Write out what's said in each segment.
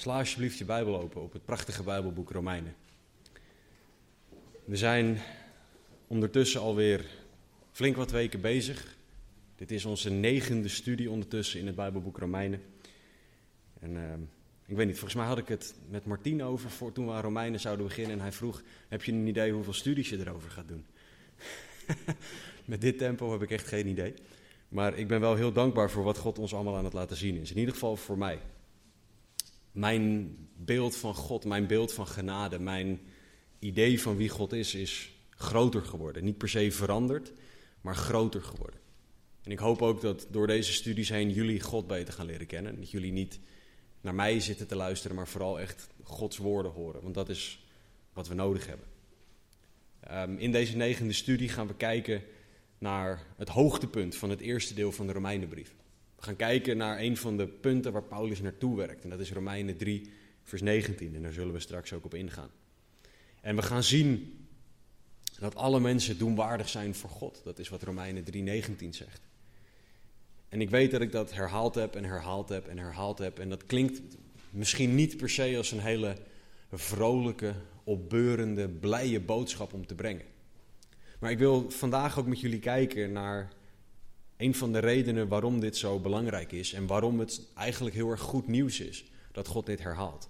Sla alsjeblieft je Bijbel open op het prachtige Bijbelboek Romeinen. We zijn ondertussen alweer flink wat weken bezig. Dit is onze negende studie ondertussen in het Bijbelboek Romeinen. En uh, ik weet niet, volgens mij had ik het met Martien over voor toen we aan Romeinen zouden beginnen. En hij vroeg, heb je een idee hoeveel studies je erover gaat doen? met dit tempo heb ik echt geen idee. Maar ik ben wel heel dankbaar voor wat God ons allemaal aan het laten zien is. In ieder geval voor mij mijn beeld van God, mijn beeld van genade, mijn idee van wie God is, is groter geworden. Niet per se veranderd, maar groter geworden. En ik hoop ook dat door deze studies heen jullie God beter gaan leren kennen. Dat jullie niet naar mij zitten te luisteren, maar vooral echt Gods woorden horen. Want dat is wat we nodig hebben. Um, in deze negende studie gaan we kijken naar het hoogtepunt van het eerste deel van de Romeinenbrief. We gaan kijken naar een van de punten waar Paulus naartoe werkt. En dat is Romeinen 3, vers 19. En daar zullen we straks ook op ingaan. En we gaan zien dat alle mensen doenwaardig zijn voor God. Dat is wat Romeinen 3, 19 zegt. En ik weet dat ik dat herhaald heb en herhaald heb en herhaald heb. En dat klinkt misschien niet per se als een hele vrolijke, opbeurende, blije boodschap om te brengen. Maar ik wil vandaag ook met jullie kijken naar een van de redenen waarom dit zo belangrijk is en waarom het eigenlijk heel erg goed nieuws is dat God dit herhaalt.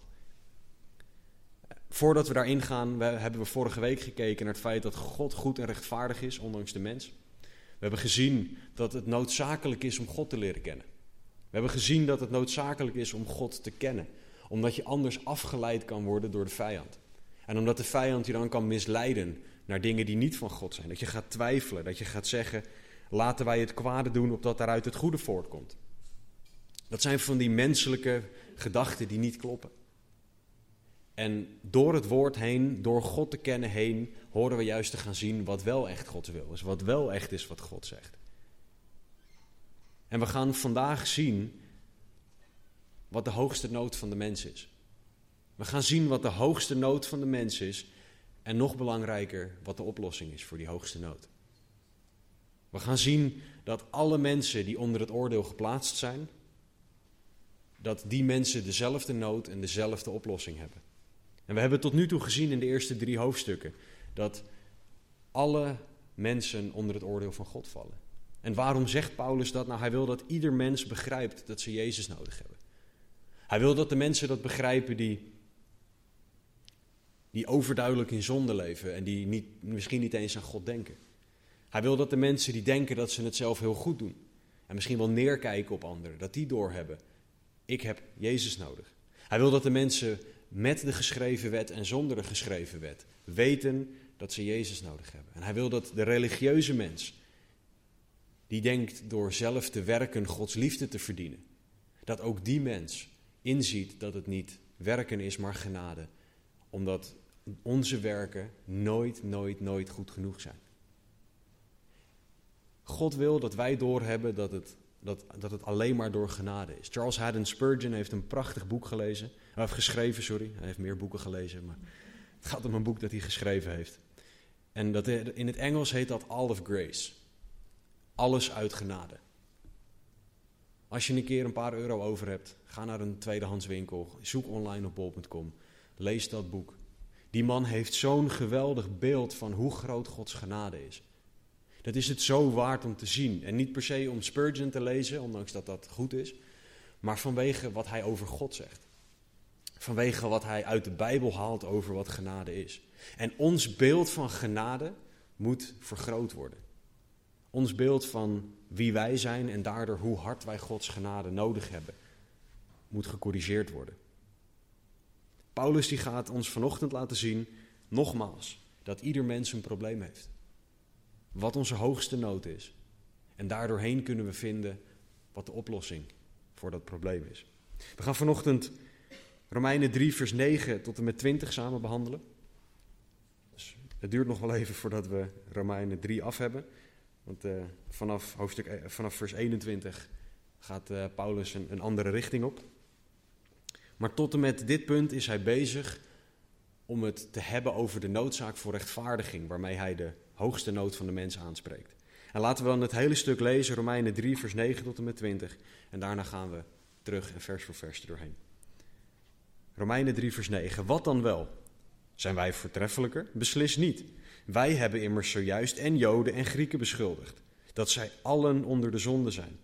Voordat we daarin gaan, we, hebben we vorige week gekeken naar het feit dat God goed en rechtvaardig is, ondanks de mens. We hebben gezien dat het noodzakelijk is om God te leren kennen. We hebben gezien dat het noodzakelijk is om God te kennen, omdat je anders afgeleid kan worden door de vijand. En omdat de vijand je dan kan misleiden naar dingen die niet van God zijn. Dat je gaat twijfelen, dat je gaat zeggen: laten wij het kwade doen opdat daaruit het goede voortkomt. Dat zijn van die menselijke gedachten die niet kloppen. En door het woord heen, door God te kennen heen, horen we juist te gaan zien wat wel echt Gods wil is. Wat wel echt is wat God zegt. En we gaan vandaag zien wat de hoogste nood van de mens is. We gaan zien wat de hoogste nood van de mens is. En nog belangrijker, wat de oplossing is voor die hoogste nood. We gaan zien dat alle mensen die onder het oordeel geplaatst zijn, dat die mensen dezelfde nood en dezelfde oplossing hebben. En we hebben tot nu toe gezien in de eerste drie hoofdstukken dat alle mensen onder het oordeel van God vallen. En waarom zegt Paulus dat? Nou, hij wil dat ieder mens begrijpt dat ze Jezus nodig hebben. Hij wil dat de mensen dat begrijpen die, die overduidelijk in zonde leven en die niet, misschien niet eens aan God denken. Hij wil dat de mensen die denken dat ze het zelf heel goed doen en misschien wel neerkijken op anderen, dat die doorhebben. Ik heb Jezus nodig. Hij wil dat de mensen met de geschreven wet en zonder de geschreven wet weten dat ze Jezus nodig hebben. En hij wil dat de religieuze mens, die denkt door zelf te werken Gods liefde te verdienen, dat ook die mens inziet dat het niet werken is, maar genade. Omdat onze werken nooit, nooit, nooit goed genoeg zijn. God wil dat wij doorhebben dat het, dat, dat het alleen maar door genade is. Charles Haddon Spurgeon heeft een prachtig boek gelezen. Hij heeft geschreven, sorry. Hij heeft meer boeken gelezen, maar het gaat om een boek dat hij geschreven heeft. En dat, in het Engels heet dat All of Grace. Alles uit genade. Als je een keer een paar euro over hebt, ga naar een tweedehandswinkel, zoek online op bol.com, lees dat boek. Die man heeft zo'n geweldig beeld van hoe groot Gods genade is. Dat is het zo waard om te zien. En niet per se om Spurgeon te lezen, ondanks dat dat goed is, maar vanwege wat hij over God zegt. Vanwege wat hij uit de Bijbel haalt over wat genade is. En ons beeld van genade moet vergroot worden. Ons beeld van wie wij zijn en daardoor hoe hard wij Gods genade nodig hebben, moet gecorrigeerd worden. Paulus die gaat ons vanochtend laten zien, nogmaals, dat ieder mens een probleem heeft wat onze hoogste nood is. En daardoorheen kunnen we vinden wat de oplossing voor dat probleem is. We gaan vanochtend Romeinen 3, vers 9 tot en met 20 samen behandelen. Dus het duurt nog wel even voordat we Romeinen 3 af hebben. Want uh, vanaf, hoofdstuk, eh, vanaf vers 21 gaat uh, Paulus een andere richting op. Maar tot en met dit punt is hij bezig om het te hebben over de noodzaak voor rechtvaardiging, waarmee hij de hoogste nood van de mens aanspreekt. En laten we dan het hele stuk lezen, Romeinen 3, vers 9 tot en met 20. En daarna gaan we terug en vers voor vers doorheen. Romeinen 3, vers 9. Wat dan wel? Zijn wij voortreffelijker? Beslis niet. Wij hebben immers zojuist en Joden en Grieken beschuldigd, dat zij allen onder de zonde zijn.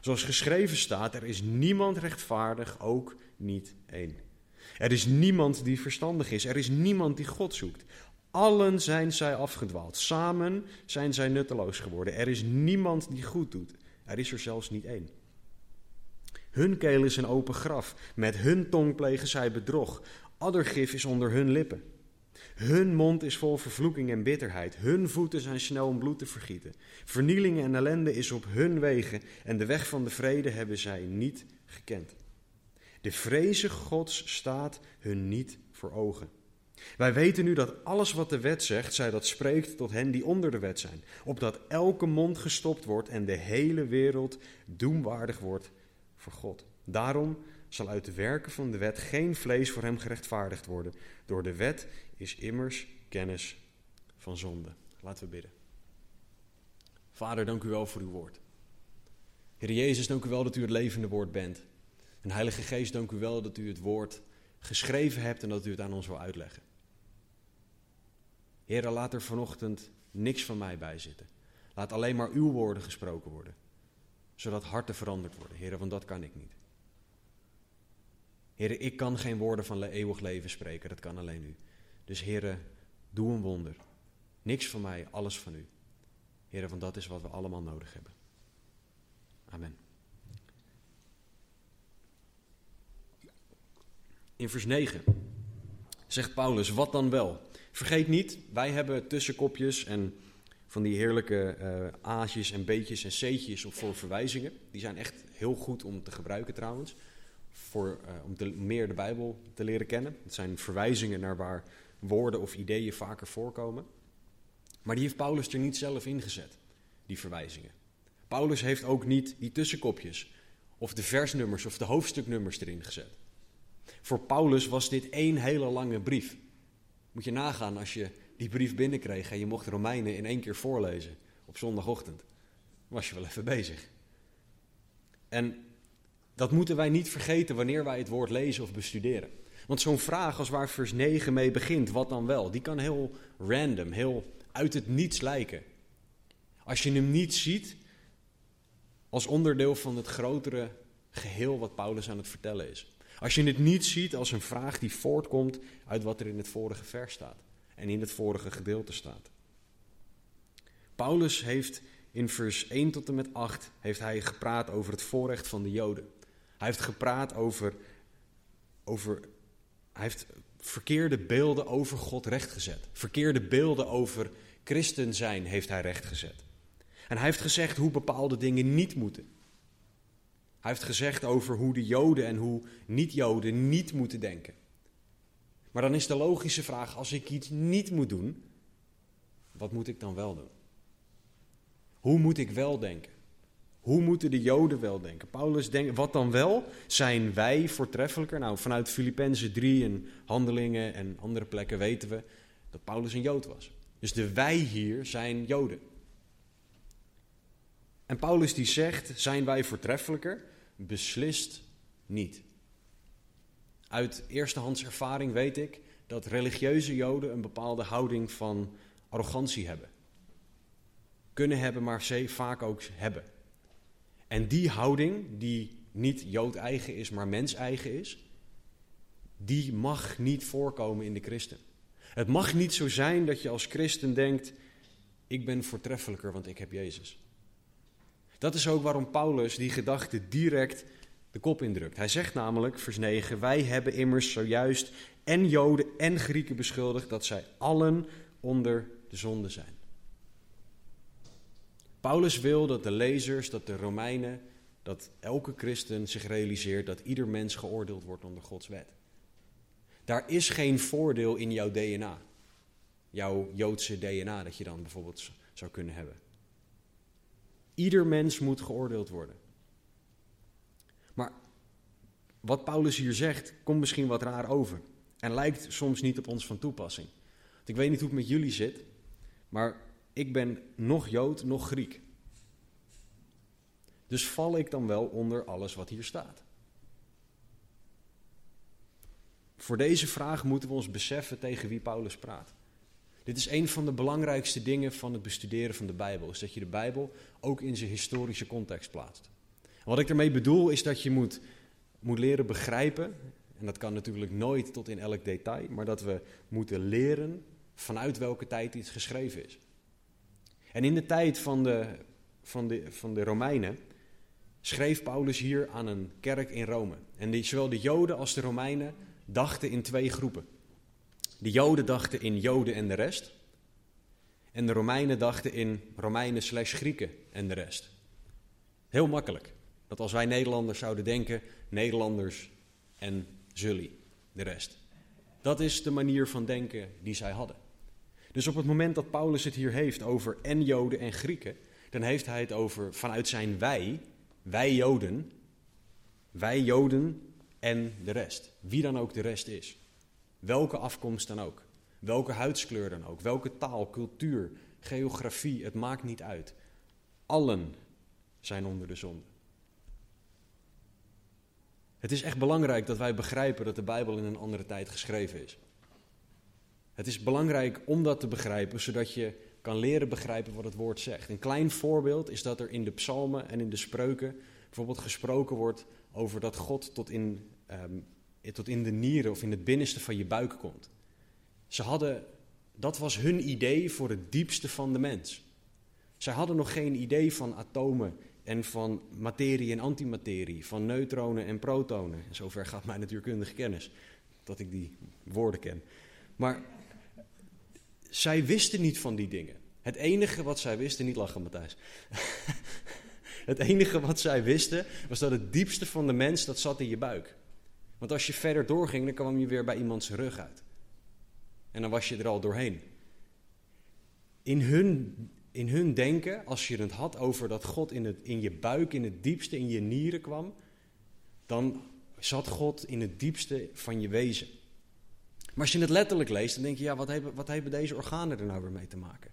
Zoals geschreven staat, er is niemand rechtvaardig, ook niet één. Er is niemand die verstandig is, er is niemand die God zoekt. Allen zijn zij afgedwaald, samen zijn zij nutteloos geworden. Er is niemand die goed doet, er is er zelfs niet één. Hun keel is een open graf, met hun tong plegen zij bedrog. Addergif is onder hun lippen. Hun mond is vol vervloeking en bitterheid. Hun voeten zijn snel om bloed te vergieten. Vernieling en ellende is op hun wegen en de weg van de vrede hebben zij niet gekend. De vreze Gods staat hun niet voor ogen. Wij weten nu dat alles wat de wet zegt, zij dat spreekt tot hen die onder de wet zijn, opdat elke mond gestopt wordt en de hele wereld doemwaardig wordt voor God. Daarom zal uit de werken van de wet geen vlees voor hem gerechtvaardigd worden. Door de wet is immers kennis van zonde. Laten we bidden. Vader, dank u wel voor uw woord. Heer Jezus, dank u wel dat u het levende woord bent. En Heilige Geest, dank u wel dat u het woord geschreven hebt en dat u het aan ons wil uitleggen. Heer, laat er vanochtend niks van mij bij zitten. Laat alleen maar uw woorden gesproken worden, zodat harten veranderd worden. Heer, want dat kan ik niet. Heer, ik kan geen woorden van eeuwig leven spreken, dat kan alleen u. Dus Heer, doe een wonder. Niks van mij, alles van u. Heer, want dat is wat we allemaal nodig hebben. Amen. In vers 9 zegt Paulus, wat dan wel? Vergeet niet, wij hebben tussenkopjes en van die heerlijke uh, en B'tjes en C'tjes voor verwijzingen. Die zijn echt heel goed om te gebruiken trouwens, voor, uh, om meer de Bijbel te leren kennen. Het zijn verwijzingen naar waar woorden of ideeën vaker voorkomen. Maar die heeft Paulus er niet zelf ingezet, die verwijzingen. Paulus heeft ook niet die tussenkopjes of de versnummers of de hoofdstuknummers erin gezet. Voor Paulus was dit één hele lange brief. Moet je nagaan als je die brief binnenkreeg en je mocht Romeinen in één keer voorlezen op zondagochtend. Was je wel even bezig. En dat moeten wij niet vergeten wanneer wij het woord lezen of bestuderen. Want zo'n vraag als waar vers 9 mee begint, wat dan wel, die kan heel random, heel uit het niets lijken. Als je hem niet ziet als onderdeel van het grotere geheel wat Paulus aan het vertellen is. Als je het niet ziet als een vraag die voortkomt uit wat er in het vorige vers staat en in het vorige gedeelte staat. Paulus heeft in vers 1 tot en met 8 heeft hij gepraat over het voorrecht van de Joden. Hij heeft gepraat over, over hij heeft verkeerde beelden over God rechtgezet. Verkeerde beelden over christen zijn heeft hij rechtgezet. En hij heeft gezegd hoe bepaalde dingen niet moeten. Hij heeft gezegd over hoe de Joden en hoe niet-Joden niet moeten denken. Maar dan is de logische vraag: als ik iets niet moet doen, wat moet ik dan wel doen? Hoe moet ik wel denken? Hoe moeten de Joden wel denken? Paulus denkt, wat dan wel? Zijn wij voortreffelijker? Nou, vanuit Filippenzen 3 en Handelingen en andere plekken weten we dat Paulus een Jood was. Dus de wij hier zijn Joden. En Paulus die zegt, zijn wij voortreffelijker? Beslist niet. Uit eerstehands ervaring weet ik dat religieuze Joden een bepaalde houding van arrogantie hebben. Kunnen hebben, maar ze vaak ook hebben. En die houding, die niet Jood-eigen is, maar mens-eigen is, die mag niet voorkomen in de christen. Het mag niet zo zijn dat je als christen denkt: ik ben voortreffelijker, want ik heb Jezus. Dat is ook waarom Paulus die gedachte direct de kop indrukt. Hij zegt namelijk, vers 9: Wij hebben immers zojuist en Joden en Grieken beschuldigd dat zij allen onder de zonde zijn. Paulus wil dat de lezers, dat de Romeinen, dat elke christen zich realiseert dat ieder mens geoordeeld wordt onder Gods wet. Daar is geen voordeel in jouw DNA. Jouw Joodse DNA dat je dan bijvoorbeeld zou kunnen hebben. Ieder mens moet geoordeeld worden. Maar wat Paulus hier zegt, komt misschien wat raar over. En lijkt soms niet op ons van toepassing. Want ik weet niet hoe het met jullie zit, maar ik ben nog Jood, nog Griek. Dus val ik dan wel onder alles wat hier staat? Voor deze vraag moeten we ons beseffen tegen wie Paulus praat. Dit is een van de belangrijkste dingen van het bestuderen van de Bijbel, is dat je de Bijbel ook in zijn historische context plaatst. wat ik ermee bedoel is dat je moet, moet leren begrijpen, en dat kan natuurlijk nooit tot in elk detail, maar dat we moeten leren vanuit welke tijd iets geschreven is. En in de tijd van de, van de, van de Romeinen schreef Paulus hier aan een kerk in Rome. En die, zowel de Joden als de Romeinen dachten in twee groepen. De Joden dachten in Joden en de rest. En de Romeinen dachten in Romeinen slash Grieken en de rest. Heel makkelijk. Dat als wij Nederlanders zouden denken, Nederlanders en zully, de rest. Dat is de manier van denken die zij hadden. Dus op het moment dat Paulus het hier heeft over en Joden en Grieken, dan heeft hij het over vanuit zijn wij, wij Joden, wij Joden en de rest. Wie dan ook de rest is. Welke afkomst dan ook. Welke huidskleur dan ook. Welke taal, cultuur, geografie, het maakt niet uit. Allen zijn onder de zonde. Het is echt belangrijk dat wij begrijpen dat de Bijbel in een andere tijd geschreven is. Het is belangrijk om dat te begrijpen, zodat je kan leren begrijpen wat het woord zegt. Een klein voorbeeld is dat er in de psalmen en in de spreuken bijvoorbeeld gesproken wordt over dat God tot in, ehm, tot in de nieren of in het binnenste van je buik komt. Ze hadden, dat was hun idee voor het diepste van de mens. Zij hadden nog geen idee van atomen en van materie en antimaterie, van neutronen en protonen. En zover gaat mijn natuurkundige kennis, dat ik die woorden ken. Maar zij wisten niet van die dingen. Het enige wat zij wisten, niet lachen Matthijs. het enige wat zij wisten was dat het diepste van de mens, dat zat in je buik. Want als je verder doorging, dan kwam je weer bij iemands rug uit. En dan was je er al doorheen. In hun, in hun denken, als je het had over dat God in, het, in je buik, in het diepste, in je nieren kwam, dan zat God in het diepste van je wezen. Maar als je het letterlijk leest, dan denk je, ja, wat hebben, wat hebben deze organen er nou weer mee te maken?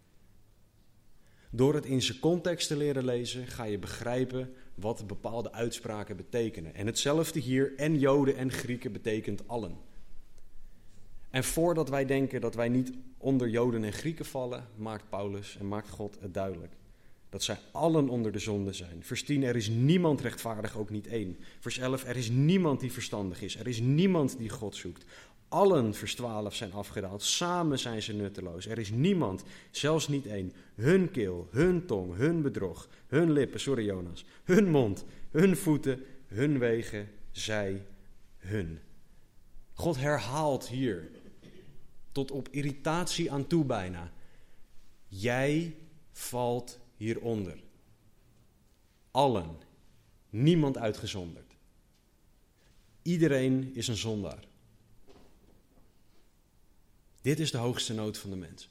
Door het in zijn context te leren lezen, ga je begrijpen wat bepaalde uitspraken betekenen. En hetzelfde hier, en Joden en Grieken betekent allen. En voordat wij denken dat wij niet onder Joden en Grieken vallen, maakt Paulus en maakt God het duidelijk. Dat zij allen onder de zonde zijn. Vers 10, er is niemand rechtvaardig, ook niet één. Vers 11, er is niemand die verstandig is. Er is niemand die God zoekt. Allen vers 12 zijn afgedaald, samen zijn ze nutteloos. Er is niemand, zelfs niet één. Hun keel, hun tong, hun bedrog, hun lippen, sorry Jonas, hun mond, hun voeten, hun wegen, zij, hun. God herhaalt hier, tot op irritatie aan toe bijna. Jij valt hieronder. Allen, niemand uitgezonderd. Iedereen is een zondaar. Dit is de hoogste nood van de mens.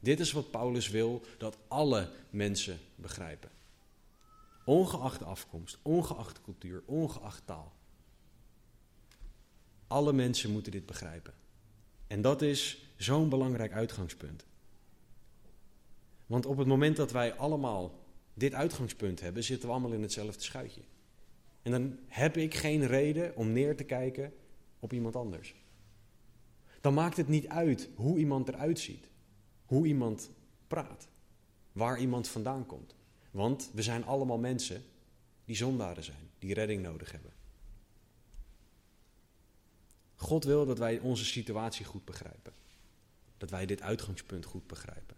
Dit is wat Paulus wil dat alle mensen begrijpen. Ongeacht afkomst, ongeacht cultuur, ongeacht taal. Alle mensen moeten dit begrijpen. En dat is zo'n belangrijk uitgangspunt. Want op het moment dat wij allemaal dit uitgangspunt hebben, zitten we allemaal in hetzelfde schuitje. En dan heb ik geen reden om neer te kijken op iemand anders dan maakt het niet uit hoe iemand eruit ziet, hoe iemand praat, waar iemand vandaan komt. Want we zijn allemaal mensen die zondaren zijn, die redding nodig hebben. God wil dat wij onze situatie goed begrijpen. Dat wij dit uitgangspunt goed begrijpen.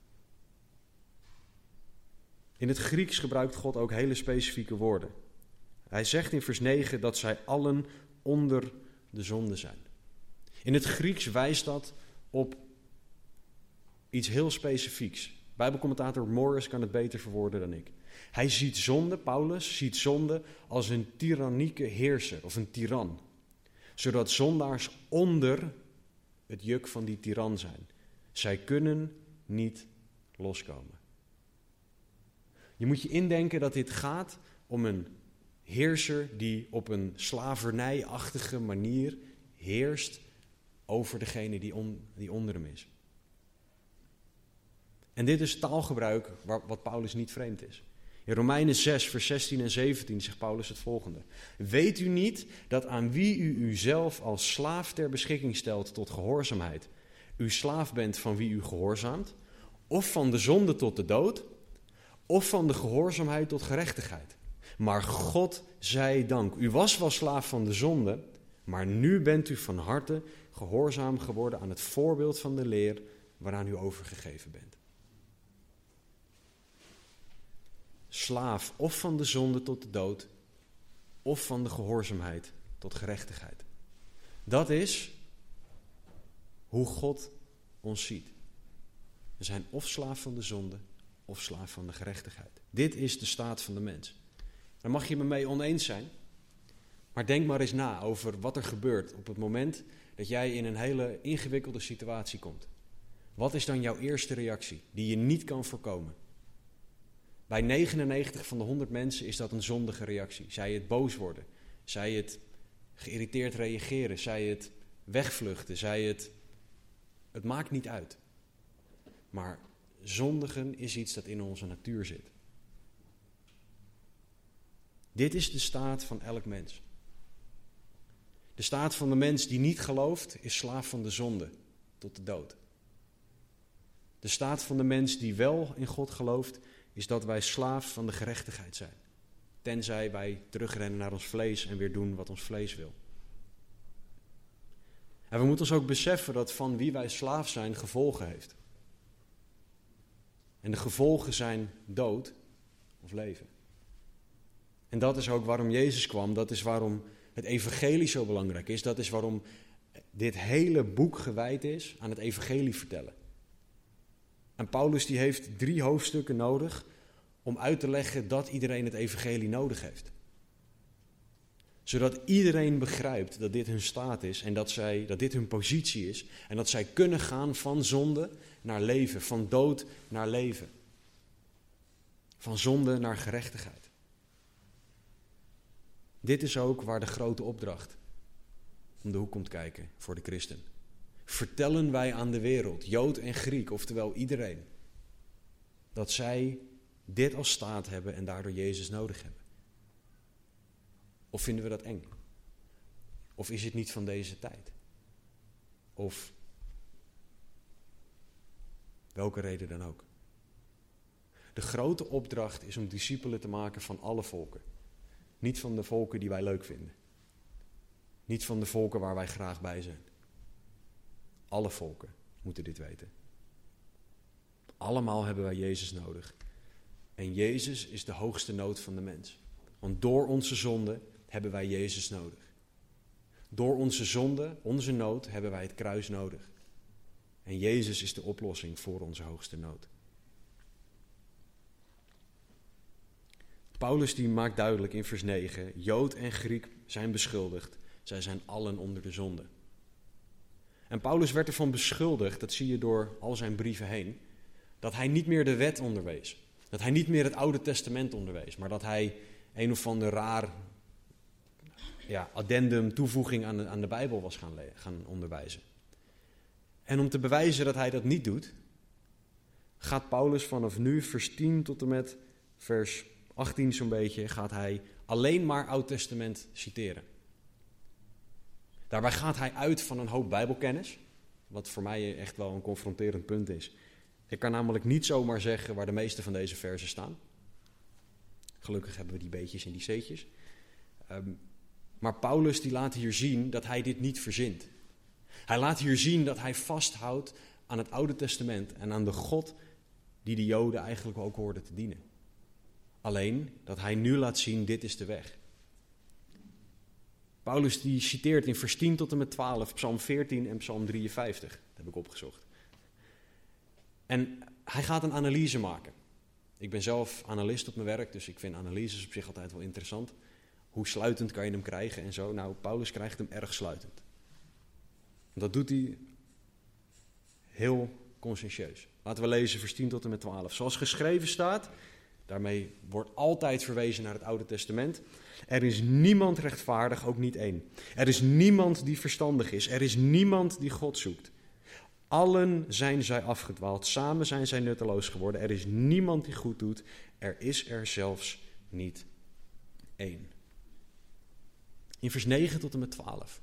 In het Grieks gebruikt God ook hele specifieke woorden. Hij zegt in vers 9 dat zij allen onder de zonde zijn. In het Grieks wijst dat op iets heel specifieks. Bijbelcommentator Morris kan het beter verwoorden dan ik. Hij ziet zonde, Paulus ziet zonde als een tyrannieke heerser of een tiran. Zodat zondaars onder het juk van die tiran zijn. Zij kunnen niet loskomen. Je moet je indenken dat dit gaat om een heerser die op een slavernijachtige manier heerst over degene die, die onder hem is. En dit is taalgebruik waar, wat Paulus niet vreemd is. In Romeinen 6, vers 16 en 17 zegt Paulus het volgende. Weet u niet dat aan wie u uzelf als slaaf ter beschikking stelt tot gehoorzaamheid, u slaaf bent van wie u gehoorzaamt, of van de zonde tot de dood, of van de gehoorzaamheid tot gerechtigheid. Maar God zij dank, u was wel slaaf van de zonde, maar nu bent u van harte gehoorzaam geworden aan het voorbeeld van de leer waaraan u overgegeven bent. Slaaf of van de zonde tot de dood, of van de gehoorzaamheid tot gerechtigheid. Dat is hoe God ons ziet. We zijn of slaaf van de zonde, of slaaf van de gerechtigheid. Dit is de staat van de mens. Daar mag je me mee oneens zijn. Maar denk maar eens na over wat er gebeurt op het moment dat jij in een hele ingewikkelde situatie komt. Wat is dan jouw eerste reactie die je niet kan voorkomen? Bij 99 van de 100 mensen is dat een zondige reactie. Zij het boos worden, zij het geïrriteerd reageren, zij het wegvluchten, zij het. Het maakt niet uit. Maar zondigen is iets dat in onze natuur zit. Dit is de staat van elk mens. De staat van de mens die niet gelooft is slaaf van de zonde tot de dood. De staat van de mens die wel in God gelooft is dat wij slaaf van de gerechtigheid zijn. Tenzij wij terugrennen naar ons vlees en weer doen wat ons vlees wil. En we moeten ons ook beseffen dat van wie wij slaaf zijn gevolgen heeft. En de gevolgen zijn dood of leven. En dat is ook waarom Jezus kwam. Dat is waarom het evangelie zo belangrijk is. Dat is waarom dit hele boek gewijd is aan het evangelie vertellen. En Paulus die heeft drie hoofdstukken nodig om uit te leggen dat iedereen het evangelie nodig heeft. Zodat iedereen begrijpt dat dit hun staat is en dat, zij, dat dit hun positie is. En dat zij kunnen gaan van zonde naar leven, van dood naar leven. Van zonde naar gerechtigheid. Dit is ook waar de grote opdracht om de hoek komt kijken voor de christen. Vertellen wij aan de wereld, Jood en Griek, oftewel iedereen, dat zij dit als staat hebben en daardoor Jezus nodig hebben? Of vinden we dat eng? Of is het niet van deze tijd? Of welke reden dan ook? De grote opdracht is om discipelen te maken van alle volken. Niet van de volken die wij leuk vinden. Niet van de volken waar wij graag bij zijn. Alle volken moeten dit weten. Allemaal hebben wij Jezus nodig. En Jezus is de hoogste nood van de mens. Want door onze zonde hebben wij Jezus nodig. Door onze zonde, onze nood, hebben wij het kruis nodig. En Jezus is de oplossing voor onze hoogste nood. Paulus die maakt duidelijk in vers 9: Jood en Griek zijn beschuldigd. Zij zijn allen onder de zonde. En Paulus werd ervan beschuldigd, dat zie je door al zijn brieven heen, dat hij niet meer de wet onderwees. Dat hij niet meer het Oude Testament onderwees, maar dat hij een of ander raar ja, addendum, toevoeging aan de, aan de Bijbel was gaan, gaan onderwijzen. En om te bewijzen dat hij dat niet doet, gaat Paulus vanaf nu, vers 10 tot en met vers 18 zo'n beetje, gaat hij alleen maar Oud Testament citeren. Daarbij gaat hij uit van een hoop Bijbelkennis, wat voor mij echt wel een confronterend punt is. Ik kan namelijk niet zomaar zeggen waar de meeste van deze versen staan. Gelukkig hebben we die beetjes en die C'tjes. Um, maar Paulus die laat hier zien dat hij dit niet verzint. Hij laat hier zien dat hij vasthoudt aan het Oude Testament en aan de God die de Joden eigenlijk ook hoorden te dienen. Alleen dat hij nu laat zien, dit is de weg. Paulus die citeert in vers 10 tot en met 12, Psalm 14 en Psalm 53. Dat heb ik opgezocht. En hij gaat een analyse maken. Ik ben zelf analist op mijn werk, dus ik vind analyses op zich altijd wel interessant. Hoe sluitend kan je hem krijgen en zo? Nou, Paulus krijgt hem erg sluitend. Dat doet hij heel conscientieus. Laten we lezen vers 10 tot en met 12. Zoals geschreven staat, daarmee wordt altijd verwezen naar het Oude Testament. Er is niemand rechtvaardig, ook niet één. Er is niemand die verstandig is. Er is niemand die God zoekt. Allen zijn zij afgedwaald, samen zijn zij nutteloos geworden. Er is niemand die goed doet. Er is er zelfs niet één. In vers 9 tot en met 12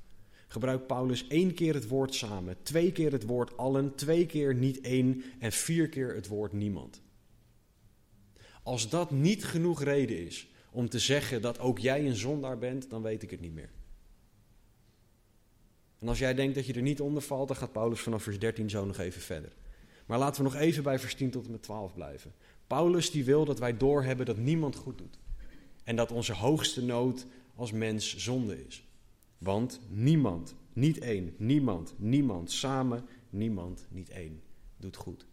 gebruikt Paulus één keer het woord samen, twee keer het woord allen, twee keer niet één en vier keer het woord niemand. Als dat niet genoeg reden is om te zeggen dat ook jij een zondaar bent, dan weet ik het niet meer. En als jij denkt dat je er niet onder valt, dan gaat Paulus vanaf vers 13 zo nog even verder. Maar laten we nog even bij vers 10 tot en met 12 blijven. Paulus die wil dat wij doorhebben dat niemand goed doet. En dat onze hoogste nood als mens zonde is. Want niemand, niet één, niemand, niemand, samen, niemand, niet één, doet goed.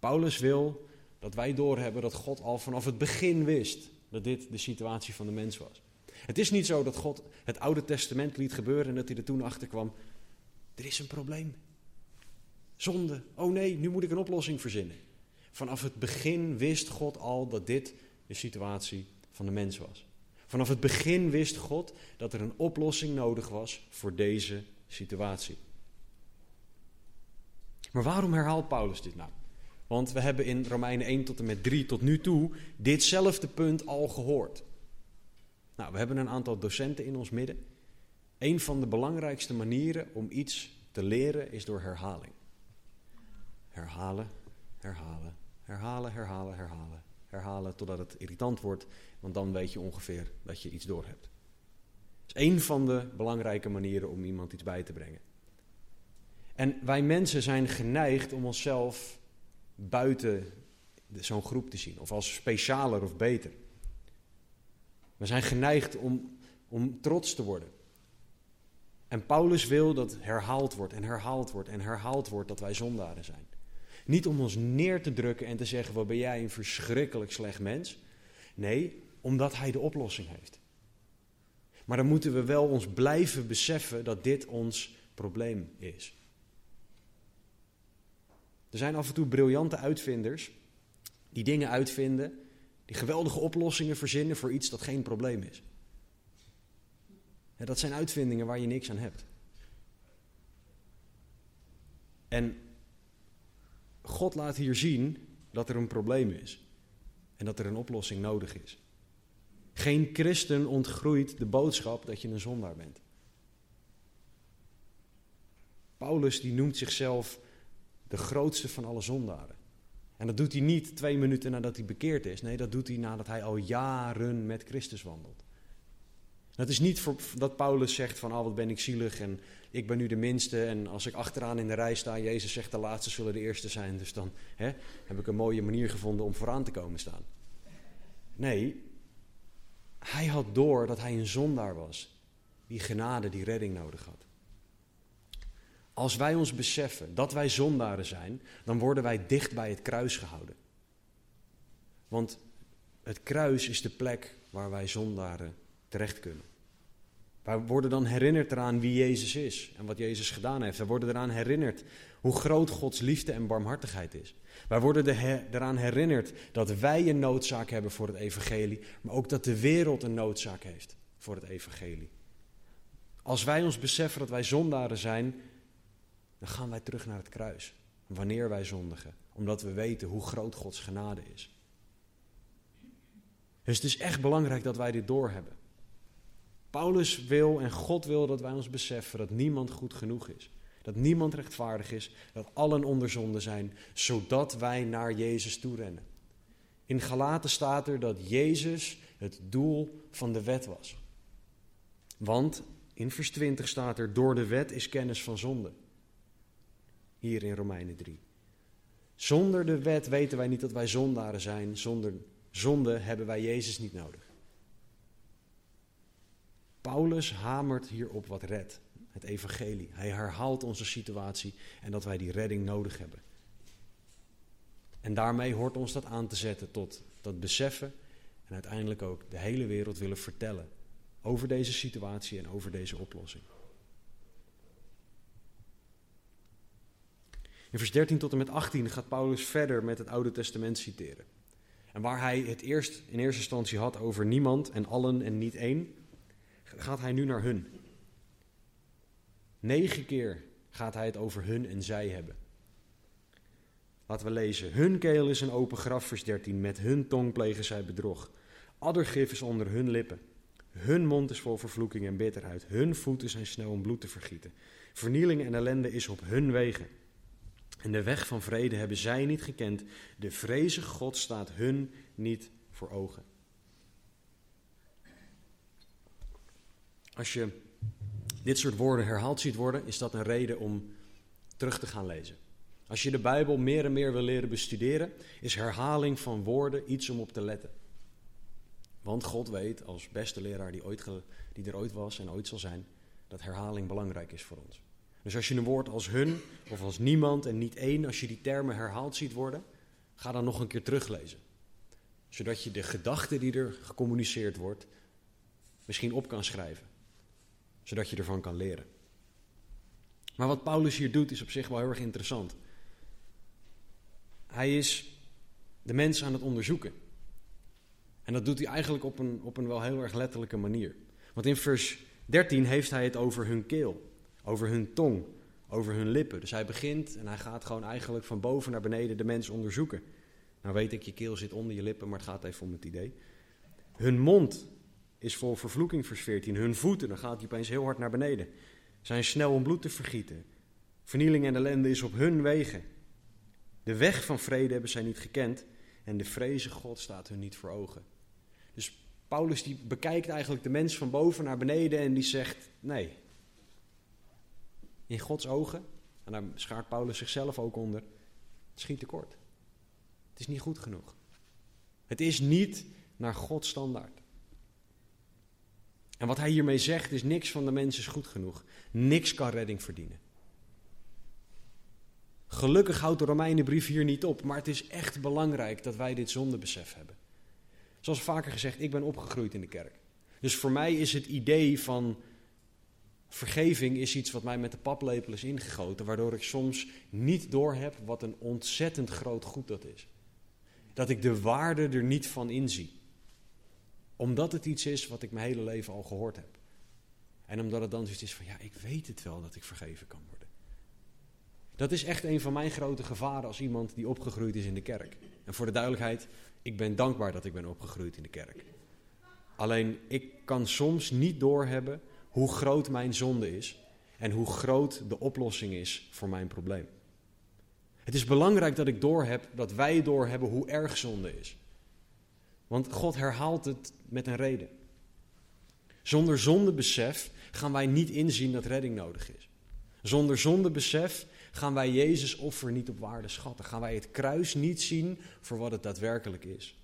Paulus wil dat wij doorhebben dat God al vanaf het begin wist dat dit de situatie van de mens was. Het is niet zo dat God het Oude Testament liet gebeuren en dat hij er toen achter kwam. Er is een probleem. Zonde. Oh nee, nu moet ik een oplossing verzinnen. Vanaf het begin wist God al dat dit de situatie van de mens was. Vanaf het begin wist God dat er een oplossing nodig was voor deze situatie. Maar waarom herhaalt Paulus dit nou? Want we hebben in Romeinen 1 tot en met 3 tot nu toe ditzelfde punt al gehoord. Nou, we hebben een aantal docenten in ons midden. Een van de belangrijkste manieren om iets te leren is door herhaling. Herhalen, herhalen, herhalen, herhalen, herhalen. Herhalen totdat het irritant wordt, want dan weet je ongeveer dat je iets doorhebt. Dat is één van de belangrijke manieren om iemand iets bij te brengen. En wij mensen zijn geneigd om onszelf buiten zo'n groep te zien, of als specialer of beter. We zijn geneigd om, om trots te worden. En Paulus wil dat herhaald wordt en herhaald wordt en herhaald wordt dat wij zondaren zijn. Niet om ons neer te drukken en te zeggen: wat ben jij een verschrikkelijk slecht mens. Nee, omdat hij de oplossing heeft. Maar dan moeten we wel ons blijven beseffen dat dit ons probleem is. Er zijn af en toe briljante uitvinders die dingen uitvinden, die geweldige oplossingen verzinnen voor iets dat geen probleem is. Ja, dat zijn uitvindingen waar je niks aan hebt. En God laat hier zien dat er een probleem is en dat er een oplossing nodig is. Geen christen ontgroeit de boodschap dat je een zondaar bent. Paulus die noemt zichzelf de grootste van alle zondaren. En dat doet hij niet twee minuten nadat hij bekeerd is. Nee, dat doet hij nadat hij al jaren met Christus wandelt. Het is niet voor, dat Paulus zegt van, oh wat ben ik zielig en ik ben nu de minste. En als ik achteraan in de rij sta, Jezus zegt de laatste zullen de eerste zijn. Dus dan hè, heb ik een mooie manier gevonden om vooraan te komen staan. Nee, hij had door dat hij een zondaar was. Die genade, die redding nodig had. Als wij ons beseffen dat wij zondaren zijn, dan worden wij dicht bij het kruis gehouden. Want het kruis is de plek waar wij zondaren terecht kunnen. Wij worden dan herinnerd eraan wie Jezus is en wat Jezus gedaan heeft. Wij worden eraan herinnerd hoe groot Gods liefde en barmhartigheid is. Wij worden eraan herinnerd dat wij een noodzaak hebben voor het evangelie, maar ook dat de wereld een noodzaak heeft voor het evangelie. Als wij ons beseffen dat wij zondaren zijn, dan gaan wij terug naar het kruis. Wanneer wij zondigen, omdat we weten hoe groot Gods genade is. Dus het is echt belangrijk dat wij dit doorhebben. Paulus wil en God wil dat wij ons beseffen dat niemand goed genoeg is. Dat niemand rechtvaardig is, dat allen onder zonde zijn, zodat wij naar Jezus toe rennen. In Galaten staat er dat Jezus het doel van de wet was. Want in vers 20 staat er: Door de wet is kennis van zonde. Hier in Romeinen 3. Zonder de wet weten wij niet dat wij zondaren zijn. Zonder zonde hebben wij Jezus niet nodig. Paulus hamert hierop wat redt, het evangelie. Hij herhaalt onze situatie en dat wij die redding nodig hebben. En daarmee hoort ons dat aan te zetten tot dat beseffen en uiteindelijk ook de hele wereld willen vertellen over deze situatie en over deze oplossing. In vers 13 tot en met 18 gaat Paulus verder met het Oude Testament citeren. En waar hij het eerst in eerste instantie had over niemand en allen en niet één, gaat hij nu naar hun. Negen keer gaat hij het over hun en zij hebben. Laten we lezen. Hun keel is een open graf, vers 13. Met hun tong plegen zij bedrog. Addergif is onder hun lippen. Hun mond is vol vervloeking en bitterheid. Hun voeten zijn snel om bloed te vergieten. Vernieling en ellende is op hun wegen. En de weg van vrede hebben zij niet gekend. De vreze God staat hun niet voor ogen. Als je dit soort woorden herhaald ziet worden, is dat een reden om terug te gaan lezen. Als je de Bijbel meer en meer wil leren bestuderen, is herhaling van woorden iets om op te letten. Want God weet, als beste leraar die, ooit die er ooit was en ooit zal zijn, dat herhaling belangrijk is voor ons. Dus als je een woord als hun of als niemand en niet één, als je die termen herhaald ziet worden, ga dan nog een keer teruglezen. Zodat je de gedachte die er gecommuniceerd wordt, misschien op kan schrijven. Zodat je ervan kan leren. Maar wat Paulus hier doet is op zich wel heel erg interessant. Hij is de mens aan het onderzoeken. En dat doet hij eigenlijk op een, op een wel heel erg letterlijke manier. Want in vers 13 heeft hij het over hun keel, over hun tong, over hun lippen. Dus hij begint en hij gaat gewoon eigenlijk van boven naar beneden de mens onderzoeken. Nou weet ik, je keel zit onder je lippen, maar het gaat even om het idee. Hun mond is vol vervloeking, vers 14. Hun voeten, dan gaat hij opeens heel hard naar beneden. Zijn snel om bloed te vergieten. Vernieling en ellende is op hun wegen. De weg van vrede hebben zij niet gekend en de vreze God staat hun niet voor ogen. Dus Paulus die bekijkt eigenlijk de mens van boven naar beneden en die zegt: nee. In Gods ogen, en daar schaart Paulus zichzelf ook onder, schiet tekort. Het is niet goed genoeg. Het is niet naar Gods standaard. En wat hij hiermee zegt is: niks van de mens is goed genoeg. Niks kan redding verdienen. Gelukkig houdt de Romeinenbrief hier niet op, maar het is echt belangrijk dat wij dit zondebesef hebben. Zoals vaker gezegd, ik ben opgegroeid in de kerk. Dus voor mij is het idee van vergeving is iets wat mij met de paplepel is ingegoten, waardoor ik soms niet doorheb wat een ontzettend groot goed dat is. Dat ik de waarde er niet van inzie. Omdat het iets is wat ik mijn hele leven al gehoord heb. En omdat het dan zoiets is van, ja, ik weet het wel dat ik vergeven kan worden. Dat is echt een van mijn grote gevaren als iemand die opgegroeid is in de kerk. En voor de duidelijkheid, ik ben dankbaar dat ik ben opgegroeid in de kerk. Alleen ik kan soms niet doorhebben hoe groot mijn zonde is en hoe groot de oplossing is voor mijn probleem. Het is belangrijk dat ik doorheb, dat wij doorhebben hoe erg zonde is. Want God herhaalt het met een reden. Zonder zondebesef gaan wij niet inzien dat redding nodig is. Zonder zondebesef gaan wij Jezus offer niet op waarde schatten. Gaan wij het kruis niet zien voor wat het daadwerkelijk is.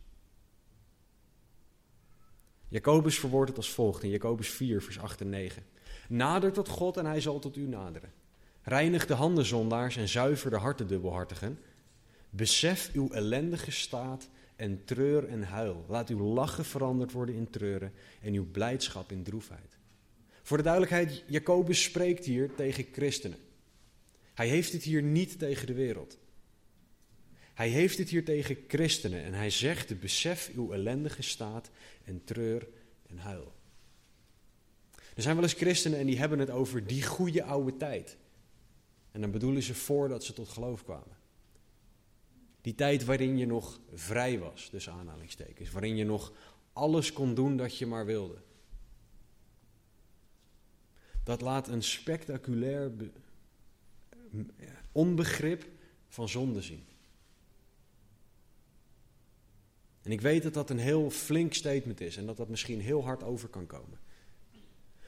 Jacobus verwoordt het als volgt in Jacobus 4, vers 8 en 9. Nader tot God en hij zal tot u naderen. Reinig de handen zondaars en zuiver de harten dubbelhartigen. Besef uw ellendige staat en treur en huil. Laat uw lachen veranderd worden in treuren en uw blijdschap in droefheid. Voor de duidelijkheid, Jacobus spreekt hier tegen christenen. Hij heeft het hier niet tegen de wereld. Hij heeft het hier tegen christenen en hij zegt: besef uw ellendige staat en treur en huil. Er zijn wel eens christenen en die hebben het over die goede oude tijd. En dan bedoelen ze voordat ze tot geloof kwamen. Die tijd waarin je nog vrij was, tussen aanhalingstekens. Waarin je nog alles kon doen dat je maar wilde. Dat laat een spectaculair onbegrip van zonde zien. En ik weet dat dat een heel flink statement is en dat dat misschien heel hard over kan komen.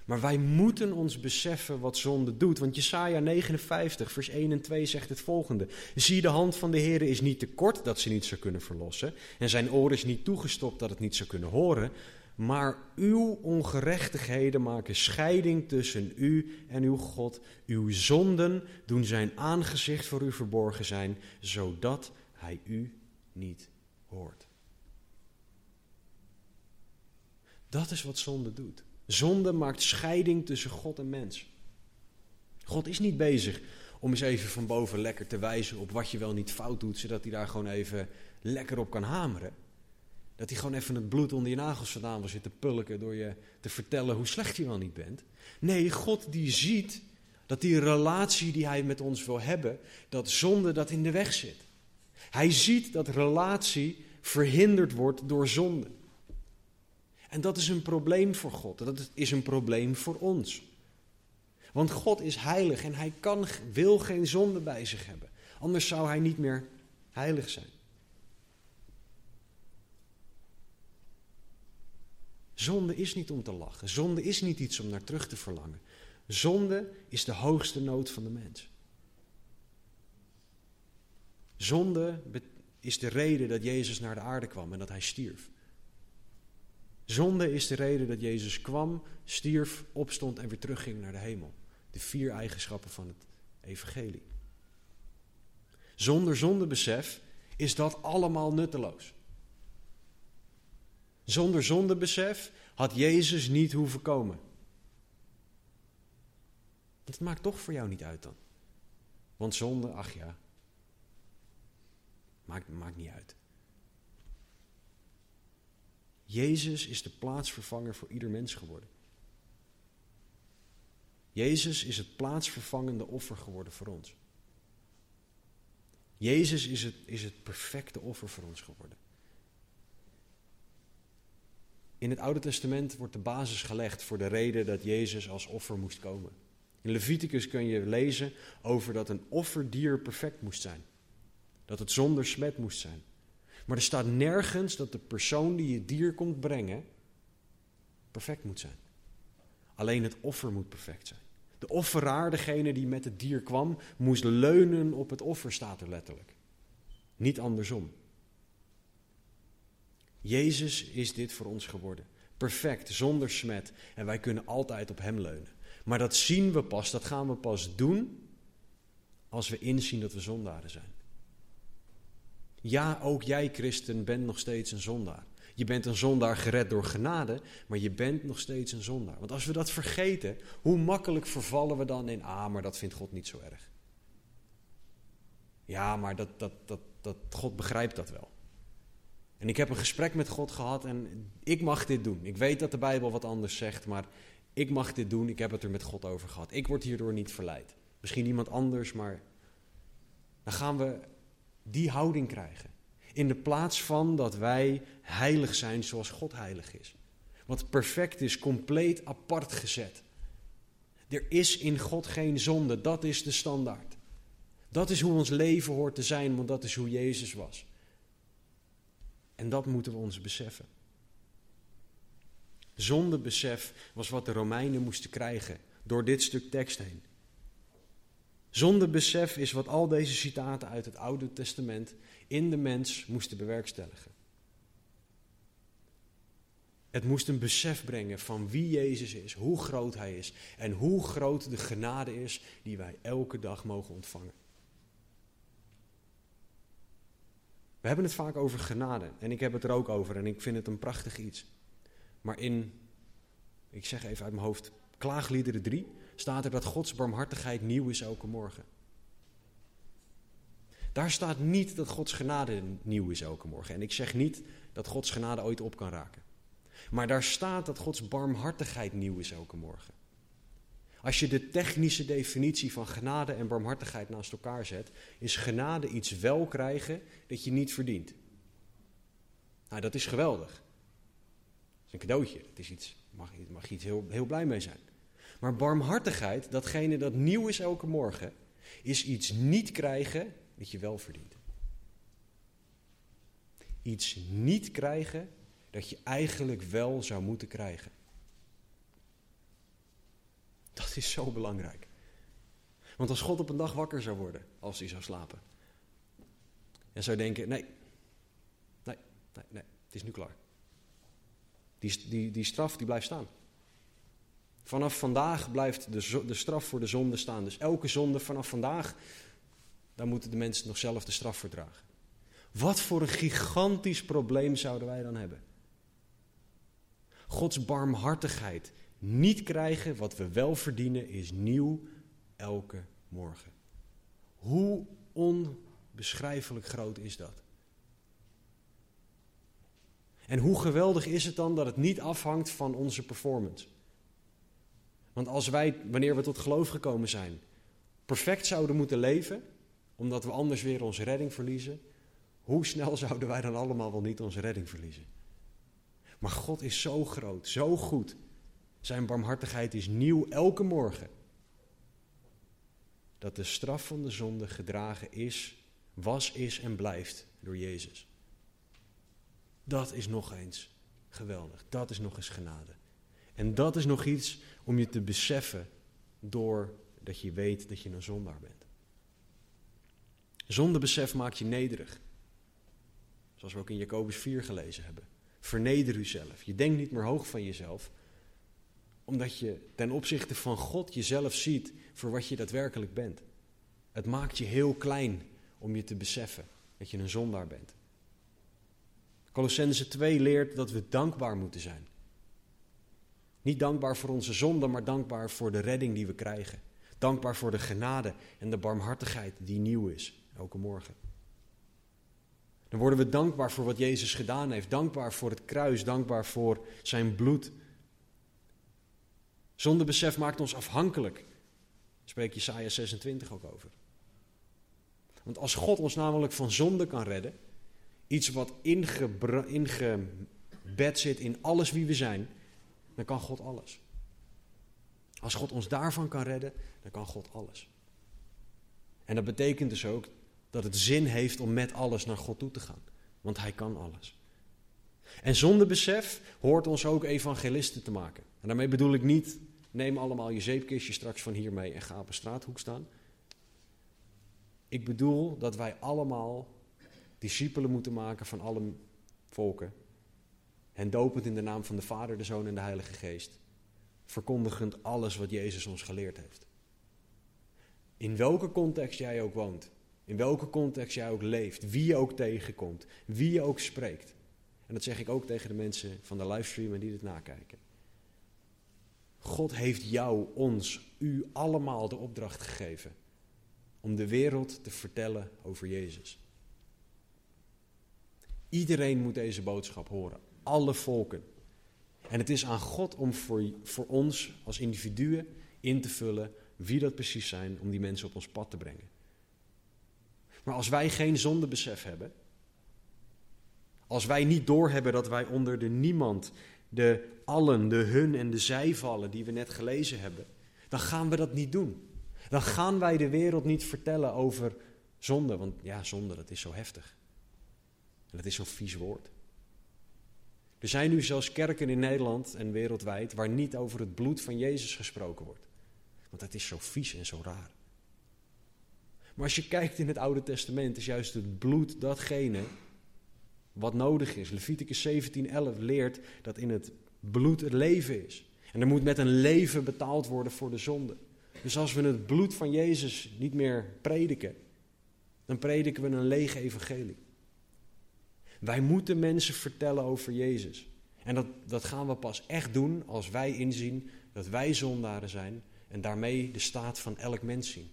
Maar wij moeten ons beseffen wat zonde doet. Want Jesaja 59, vers 1 en 2 zegt het volgende. Zie, de hand van de Heer is niet te kort dat ze niet zou kunnen verlossen. En zijn oor is niet toegestopt dat het niet zou kunnen horen. Maar uw ongerechtigheden maken scheiding tussen u en uw God. Uw zonden doen zijn aangezicht voor u verborgen zijn, zodat hij u niet hoort. Dat is wat zonde doet. Zonde maakt scheiding tussen God en mens. God is niet bezig om eens even van boven lekker te wijzen op wat je wel niet fout doet, zodat hij daar gewoon even lekker op kan hameren. Dat hij gewoon even het bloed onder je nagels vandaan wil zitten pulken door je te vertellen hoe slecht je wel niet bent. Nee, God die ziet dat die relatie die hij met ons wil hebben, dat zonde dat in de weg zit. Hij ziet dat relatie verhinderd wordt door zonde. En dat is een probleem voor God. Dat is een probleem voor ons. Want God is heilig en hij kan, wil geen zonde bij zich hebben. Anders zou hij niet meer heilig zijn. Zonde is niet om te lachen. Zonde is niet iets om naar terug te verlangen. Zonde is de hoogste nood van de mens. Zonde is de reden dat Jezus naar de aarde kwam en dat hij stierf. Zonde is de reden dat Jezus kwam, stierf, opstond en weer terugging naar de hemel. De vier eigenschappen van het evangelie. Zonder zondebesef is dat allemaal nutteloos. Zonder zondebesef had Jezus niet hoeven komen. Dat maakt toch voor jou niet uit dan. Want zonde, ach ja, maakt, maakt niet uit. Jezus is de plaatsvervanger voor ieder mens geworden. Jezus is het plaatsvervangende offer geworden voor ons. Jezus is het, is het perfecte offer voor ons geworden. In het Oude Testament wordt de basis gelegd voor de reden dat Jezus als offer moest komen. In Leviticus kun je lezen over dat een offerdier perfect moest zijn. Dat het zonder smet moest zijn. Maar er staat nergens dat de persoon die je dier komt brengen perfect moet zijn. Alleen het offer moet perfect zijn. De offeraar, degene die met het dier kwam, moest leunen op het offer, staat er letterlijk. Niet andersom. Jezus is dit voor ons geworden. Perfect, zonder smet. En wij kunnen altijd op Hem leunen. Maar dat zien we pas, dat gaan we pas doen als we inzien dat we zondaren zijn. Ja, ook jij, christen, bent nog steeds een zondaar. Je bent een zondaar gered door genade, maar je bent nog steeds een zondaar. Want als we dat vergeten, hoe makkelijk vervallen we dan in, ah, maar dat vindt God niet zo erg. Ja, maar dat, dat, dat, dat, God begrijpt dat wel. En ik heb een gesprek met God gehad en ik mag dit doen. Ik weet dat de Bijbel wat anders zegt, maar ik mag dit doen. Ik heb het er met God over gehad. Ik word hierdoor niet verleid. Misschien iemand anders, maar dan gaan we die houding krijgen. In de plaats van dat wij heilig zijn zoals God heilig is. Wat perfect is, compleet apart gezet. Er is in God geen zonde, dat is de standaard. Dat is hoe ons leven hoort te zijn, want dat is hoe Jezus was. En dat moeten we ons beseffen. Zondebesef was wat de Romeinen moesten krijgen door dit stuk tekst heen. Zondebesef is wat al deze citaten uit het Oude Testament in de mens moesten bewerkstelligen. Het moest een besef brengen van wie Jezus is, hoe groot Hij is en hoe groot de genade is die wij elke dag mogen ontvangen. We hebben het vaak over genade en ik heb het er ook over en ik vind het een prachtig iets. Maar in, ik zeg even uit mijn hoofd, Klaagliederen 3 staat er dat Gods barmhartigheid nieuw is elke morgen. Daar staat niet dat Gods genade nieuw is elke morgen. En ik zeg niet dat Gods genade ooit op kan raken. Maar daar staat dat Gods barmhartigheid nieuw is elke morgen. Als je de technische definitie van genade en barmhartigheid naast elkaar zet, is genade iets wel krijgen dat je niet verdient. Nou, dat is geweldig. Dat is een cadeautje. Dat is iets, mag, mag je iets heel, heel blij mee zijn. Maar barmhartigheid, datgene dat nieuw is elke morgen, is iets niet krijgen dat je wel verdient. Iets niet krijgen dat je eigenlijk wel zou moeten krijgen. Dat is zo belangrijk. Want als God op een dag wakker zou worden, als hij zou slapen, en zou denken: nee, nee, nee, nee, het is nu klaar. Die, die, die straf die blijft staan. Vanaf vandaag blijft de, de straf voor de zonde staan. Dus elke zonde vanaf vandaag, daar moeten de mensen nog zelf de straf voor dragen. Wat voor een gigantisch probleem zouden wij dan hebben? Gods barmhartigheid niet krijgen wat we wel verdienen is nieuw elke morgen. Hoe onbeschrijfelijk groot is dat? En hoe geweldig is het dan dat het niet afhangt van onze performance? Want als wij, wanneer we tot geloof gekomen zijn, perfect zouden moeten leven, omdat we anders weer onze redding verliezen, hoe snel zouden wij dan allemaal wel niet onze redding verliezen? Maar God is zo groot, zo goed. Zijn barmhartigheid is nieuw elke morgen. Dat de straf van de zonde gedragen is, was, is en blijft door Jezus. Dat is nog eens geweldig. Dat is nog eens genade. En dat is nog iets om je te beseffen doordat je weet dat je een zondaar bent. Zondebesef maakt je nederig. Zoals we ook in Jacobus 4 gelezen hebben. Verneder uzelf. Je denkt niet meer hoog van jezelf, omdat je ten opzichte van God jezelf ziet voor wat je daadwerkelijk bent. Het maakt je heel klein om je te beseffen dat je een zondaar bent. Colossense 2 leert dat we dankbaar moeten zijn. Niet dankbaar voor onze zonde, maar dankbaar voor de redding die we krijgen. Dankbaar voor de genade en de barmhartigheid die nieuw is, elke morgen. Dan worden we dankbaar voor wat Jezus gedaan heeft. Dankbaar voor het kruis, dankbaar voor zijn bloed. Zondebesef maakt ons afhankelijk. Daar spreekt Jesaja 26 ook over. Want als God ons namelijk van zonde kan redden, iets wat ingebed zit in alles wie we zijn, dan kan God alles. Als God ons daarvan kan redden, dan kan God alles. En dat betekent dus ook dat het zin heeft om met alles naar God toe te gaan. Want Hij kan alles. En zonder besef hoort ons ook evangelisten te maken. En daarmee bedoel ik niet, neem allemaal je zeepkistje straks van hier mee en ga op een straathoek staan. Ik bedoel dat wij allemaal discipelen moeten maken van alle volken. En dopend in de naam van de Vader, de Zoon en de Heilige Geest. Verkondigend alles wat Jezus ons geleerd heeft. In welke context jij ook woont. In welke context jij ook leeft. Wie je ook tegenkomt. Wie je ook spreekt. En dat zeg ik ook tegen de mensen van de livestream en die dit nakijken. God heeft jou, ons, u allemaal de opdracht gegeven om de wereld te vertellen over Jezus. Iedereen moet deze boodschap horen, alle volken. En het is aan God om voor, voor ons als individuen in te vullen wie dat precies zijn om die mensen op ons pad te brengen. Maar als wij geen zondebesef hebben, als wij niet doorhebben dat wij onder de niemand, de allen, de hun en de zij vallen die we net gelezen hebben, dan gaan we dat niet doen. Dan gaan wij de wereld niet vertellen over zonde, want ja, zonde, dat is zo heftig. En dat is zo'n vies woord. Er zijn nu zelfs kerken in Nederland en wereldwijd waar niet over het bloed van Jezus gesproken wordt. Want dat is zo vies en zo raar. Maar als je kijkt in het Oude Testament, is juist het bloed datgene wat nodig is. Leviticus 17:11 leert dat in het bloed het leven is. En er moet met een leven betaald worden voor de zonde. Dus als we het bloed van Jezus niet meer prediken, dan prediken we een lege evangelie. Wij moeten mensen vertellen over Jezus. En dat, dat gaan we pas echt doen als wij inzien dat wij zondaren zijn en daarmee de staat van elk mens zien.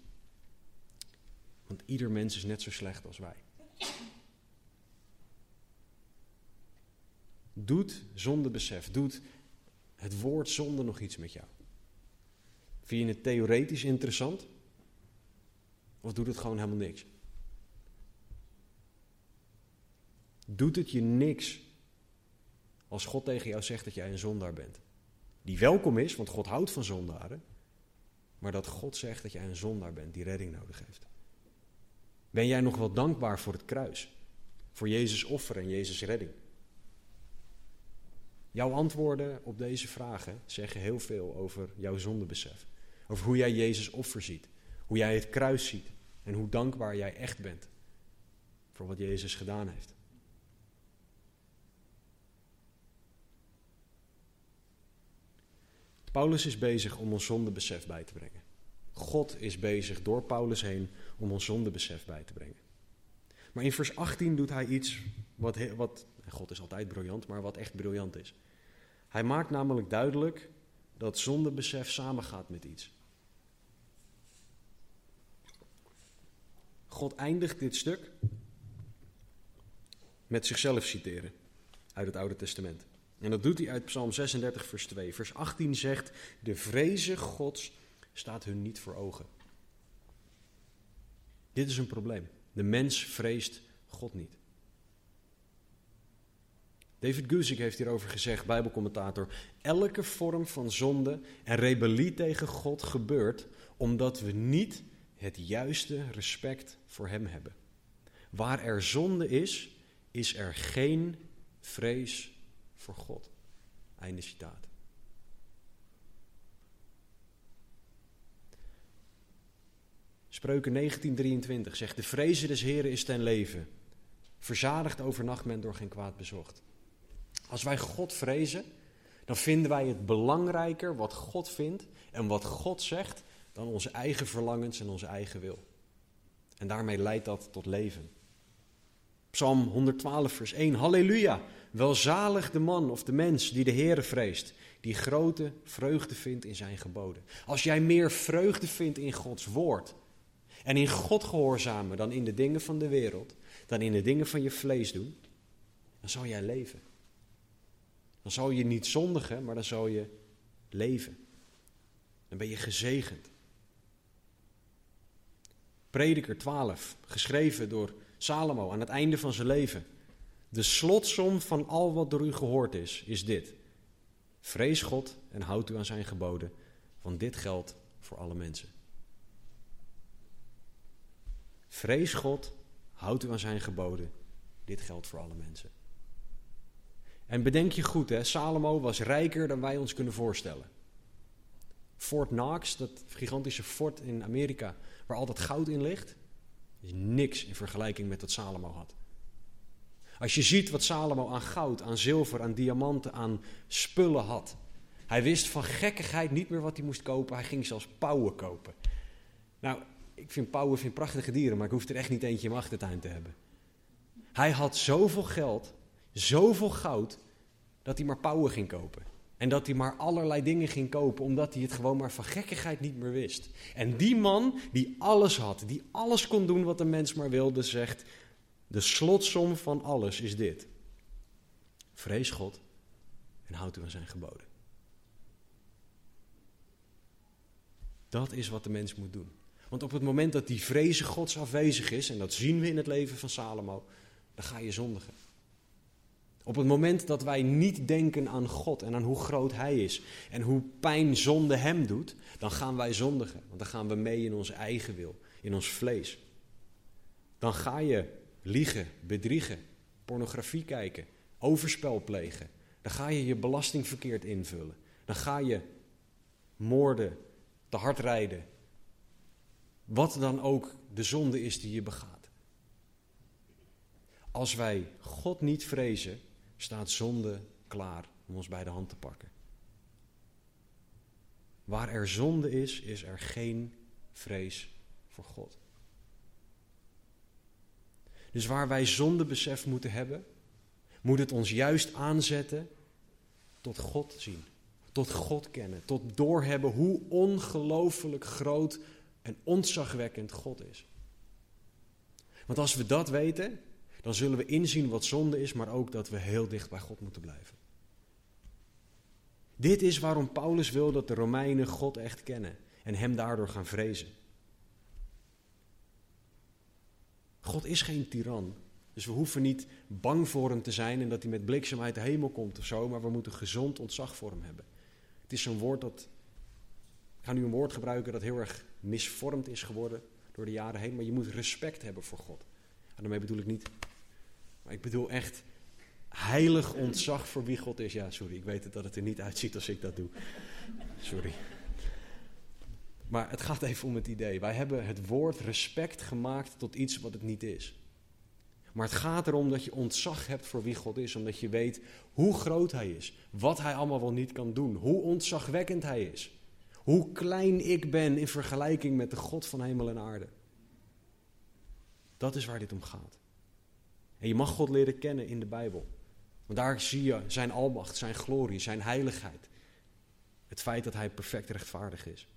Want ieder mens is net zo slecht als wij. Doet zondebesef, doet het woord zonde nog iets met jou? Vind je het theoretisch interessant? Of doet het gewoon helemaal niks? Doet het je niks als God tegen jou zegt dat jij een zondaar bent? Die welkom is, want God houdt van zondaren. Maar dat God zegt dat jij een zondaar bent die redding nodig heeft. Ben jij nog wel dankbaar voor het kruis? Voor Jezus offer en Jezus redding? Jouw antwoorden op deze vragen zeggen heel veel over jouw zondebesef. Over hoe jij Jezus offer ziet. Hoe jij het kruis ziet. En hoe dankbaar jij echt bent voor wat Jezus gedaan heeft. Paulus is bezig om ons zondebesef bij te brengen. God is bezig door Paulus heen om ons zondebesef bij te brengen. Maar in vers 18 doet hij iets wat, wat, God is altijd briljant, maar wat echt briljant is. Hij maakt namelijk duidelijk dat zondebesef samengaat met iets. God eindigt dit stuk met zichzelf citeren uit het Oude Testament. En dat doet hij uit Psalm 36, vers 2. Vers 18 zegt: De vreze Gods staat hun niet voor ogen. Dit is een probleem. De mens vreest God niet. David Guzik heeft hierover gezegd, Bijbelcommentator: elke vorm van zonde en rebellie tegen God gebeurt omdat we niet het juiste respect voor Hem hebben. Waar er zonde is, is er geen vrees voor God. Einde citaat. Spreuken 1923 zegt: De vrezen des Heren is ten leven. Verzadigd overnacht men door geen kwaad bezocht. Als wij God vrezen, dan vinden wij het belangrijker wat God vindt en wat God zegt dan onze eigen verlangens en onze eigen wil. En daarmee leidt dat tot leven. Psalm 112, vers 1. Halleluja! Welzalig de man of de mens die de Heere vreest, die grote vreugde vindt in zijn geboden. Als jij meer vreugde vindt in Gods woord en in God gehoorzamen dan in de dingen van de wereld, dan in de dingen van je vlees doen, dan zal jij leven. Dan zal je niet zondigen, maar dan zal je leven. Dan ben je gezegend. Prediker 12, geschreven door Salomo aan het einde van zijn leven. De slotsom van al wat door u gehoord is, is dit. Vrees God en houd u aan zijn geboden, want dit geldt voor alle mensen. Vrees God, houd u aan zijn geboden, dit geldt voor alle mensen. En bedenk je goed, hè, Salomo was rijker dan wij ons kunnen voorstellen. Fort Knox, dat gigantische fort in Amerika, waar al dat goud in ligt, is niks in vergelijking met wat Salomo had. Als je ziet wat Salomo aan goud, aan zilver, aan diamanten, aan spullen had. Hij wist van gekkigheid niet meer wat hij moest kopen. Hij ging zelfs pauwen kopen. Nou, ik vind pauwen vind prachtige dieren, maar ik hoef er echt niet eentje in mijn achtertuin te hebben. Hij had zoveel geld, zoveel goud, dat hij maar pauwen ging kopen. En dat hij maar allerlei dingen ging kopen, omdat hij het gewoon maar van gekkigheid niet meer wist. En die man, die alles had, die alles kon doen wat een mens maar wilde, zegt: De slotsom van alles is dit: Vrees God en houd u aan zijn geboden. Dat is wat de mens moet doen. Want op het moment dat die vrezen Gods afwezig is, en dat zien we in het leven van Salomo, dan ga je zondigen. Op het moment dat wij niet denken aan God en aan hoe groot Hij is en hoe pijn zonde Hem doet, dan gaan wij zondigen. Want dan gaan we mee in onze eigen wil, in ons vlees. Dan ga je liegen, bedriegen, pornografie kijken, overspel plegen. Dan ga je je belasting verkeerd invullen. Dan ga je moorden, te hard rijden. Wat dan ook de zonde is die je begaat. Als wij God niet vrezen, staat zonde klaar om ons bij de hand te pakken. Waar er zonde is, is er geen vrees voor God. Dus waar wij zondebesef moeten hebben, moet het ons juist aanzetten tot God zien, tot God kennen, tot doorhebben hoe ongelooflijk groot en ontzagwekkend God is. Want als we dat weten, dan zullen we inzien wat zonde is, maar ook dat we heel dicht bij God moeten blijven. Dit is waarom Paulus wil dat de Romeinen God echt kennen en hem daardoor gaan vrezen. God is geen tiran, dus we hoeven niet bang voor hem te zijn en dat hij met bliksem uit de hemel komt of zo, maar we moeten gezond ontzag voor hem hebben. Het is zo'n woord dat, ik ga nu een woord gebruiken dat heel erg misvormd is geworden door de jaren heen, maar je moet respect hebben voor God. En daarmee bedoel ik niet maar ik bedoel echt heilig ontzag voor wie God is. Ja, sorry, ik weet het dat het er niet uitziet als ik dat doe. Sorry. Maar het gaat even om het idee. Wij hebben het woord respect gemaakt tot iets wat het niet is. Maar het gaat erom dat je ontzag hebt voor wie God is, omdat je weet hoe groot Hij is, wat Hij allemaal wel niet kan doen, hoe ontzagwekkend Hij is, hoe klein ik ben in vergelijking met de God van hemel en aarde. Dat is waar dit om gaat. En je mag God leren kennen in de Bijbel. Want daar zie je zijn almacht, zijn glorie, zijn heiligheid. Het feit dat hij perfect rechtvaardig is.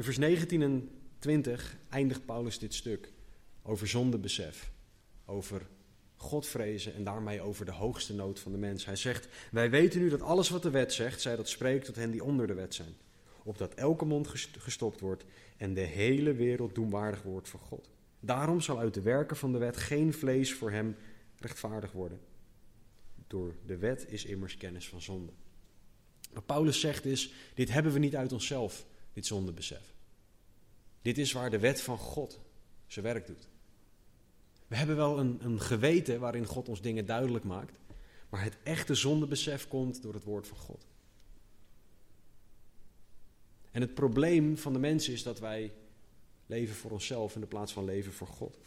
In vers 19 en 20 eindigt Paulus dit stuk over zondebesef, over God vrezen en daarmee over de hoogste nood van de mens. Hij zegt: Wij weten nu dat alles wat de wet zegt, zij dat spreekt tot hen die onder de wet zijn. Opdat elke mond gestopt wordt en de hele wereld doenwaardig wordt voor God. Daarom zal uit de werken van de wet geen vlees voor hem rechtvaardig worden. Door de wet is immers kennis van zonde. Wat Paulus zegt is: dit hebben we niet uit onszelf, dit zondebesef. Dit is waar de wet van God zijn werk doet. We hebben wel een, een geweten waarin God ons dingen duidelijk maakt, maar het echte zondebesef komt door het woord van God. En het probleem van de mensen is dat wij leven voor onszelf in de plaats van leven voor God.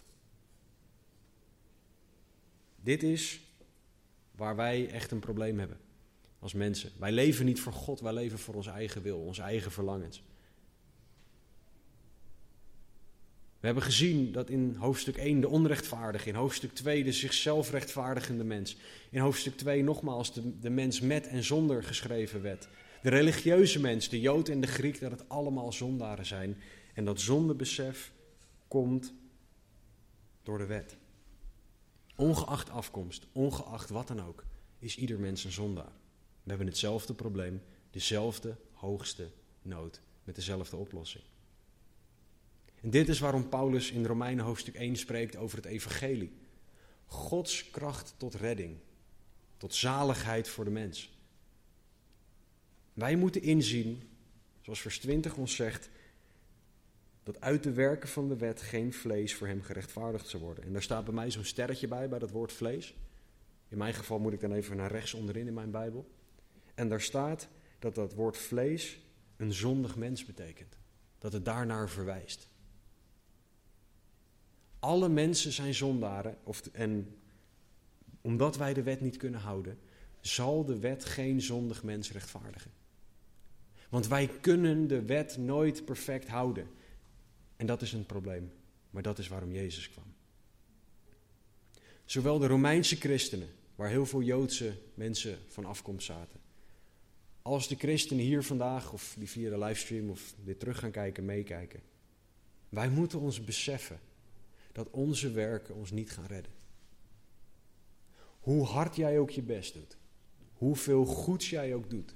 Dit is waar wij echt een probleem hebben als mensen. Wij leven niet voor God, wij leven voor onze eigen wil, onze eigen verlangens. We hebben gezien dat in hoofdstuk 1 de onrechtvaardige, in hoofdstuk 2 de zichzelf rechtvaardigende mens, in hoofdstuk 2 nogmaals de, de mens met en zonder geschreven wet. De religieuze mens, de Jood en de Griek, dat het allemaal zondaren zijn. En dat zondebesef komt door de wet. Ongeacht afkomst, ongeacht wat dan ook, is ieder mens een zondaar. We hebben hetzelfde probleem, dezelfde hoogste nood, met dezelfde oplossing. En dit is waarom Paulus in Romeinen hoofdstuk 1 spreekt over het evangelie. Gods kracht tot redding, tot zaligheid voor de mens. Wij moeten inzien, zoals vers 20 ons zegt, dat uit de werken van de wet geen vlees voor hem gerechtvaardigd zou worden. En daar staat bij mij zo'n sterretje bij, bij dat woord vlees. In mijn geval moet ik dan even naar rechts onderin in mijn Bijbel. En daar staat dat dat woord vlees een zondig mens betekent. Dat het daarnaar verwijst. Alle mensen zijn zondaren. Of, en omdat wij de wet niet kunnen houden, zal de wet geen zondig mens rechtvaardigen. Want wij kunnen de wet nooit perfect houden. En dat is een probleem. Maar dat is waarom Jezus kwam. Zowel de Romeinse christenen, waar heel veel Joodse mensen van afkomst zaten, als de christenen hier vandaag, of die via de livestream of dit terug gaan kijken, meekijken. Wij moeten ons beseffen dat onze werken ons niet gaan redden. Hoe hard jij ook je best doet, hoeveel goeds jij ook doet,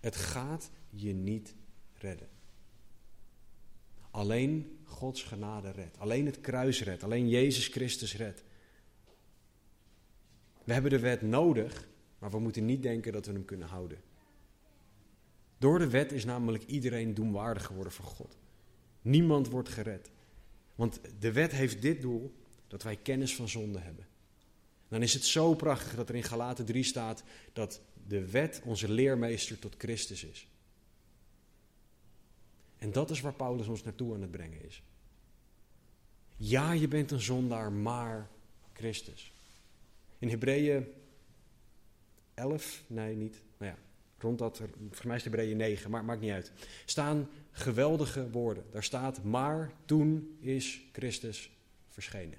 het gaat je niet redden. Alleen Gods genade redt. Alleen het kruis redt. Alleen Jezus Christus redt. We hebben de wet nodig, maar we moeten niet denken dat we hem kunnen houden. Door de wet is namelijk iedereen doenwaardig geworden voor God. Niemand wordt gered. Want de wet heeft dit doel, dat wij kennis van zonde hebben. Dan is het zo prachtig dat er in Galaten 3 staat dat de wet onze leermeester tot Christus is. En dat is waar Paulus ons naartoe aan het brengen is. Ja, je bent een zondaar, maar Christus. In Hebreeën 11, nee niet, rond dat, volgens mij is Hebreeën 9, maar maakt niet uit. Staan geweldige woorden. Daar staat, maar toen is Christus verschenen.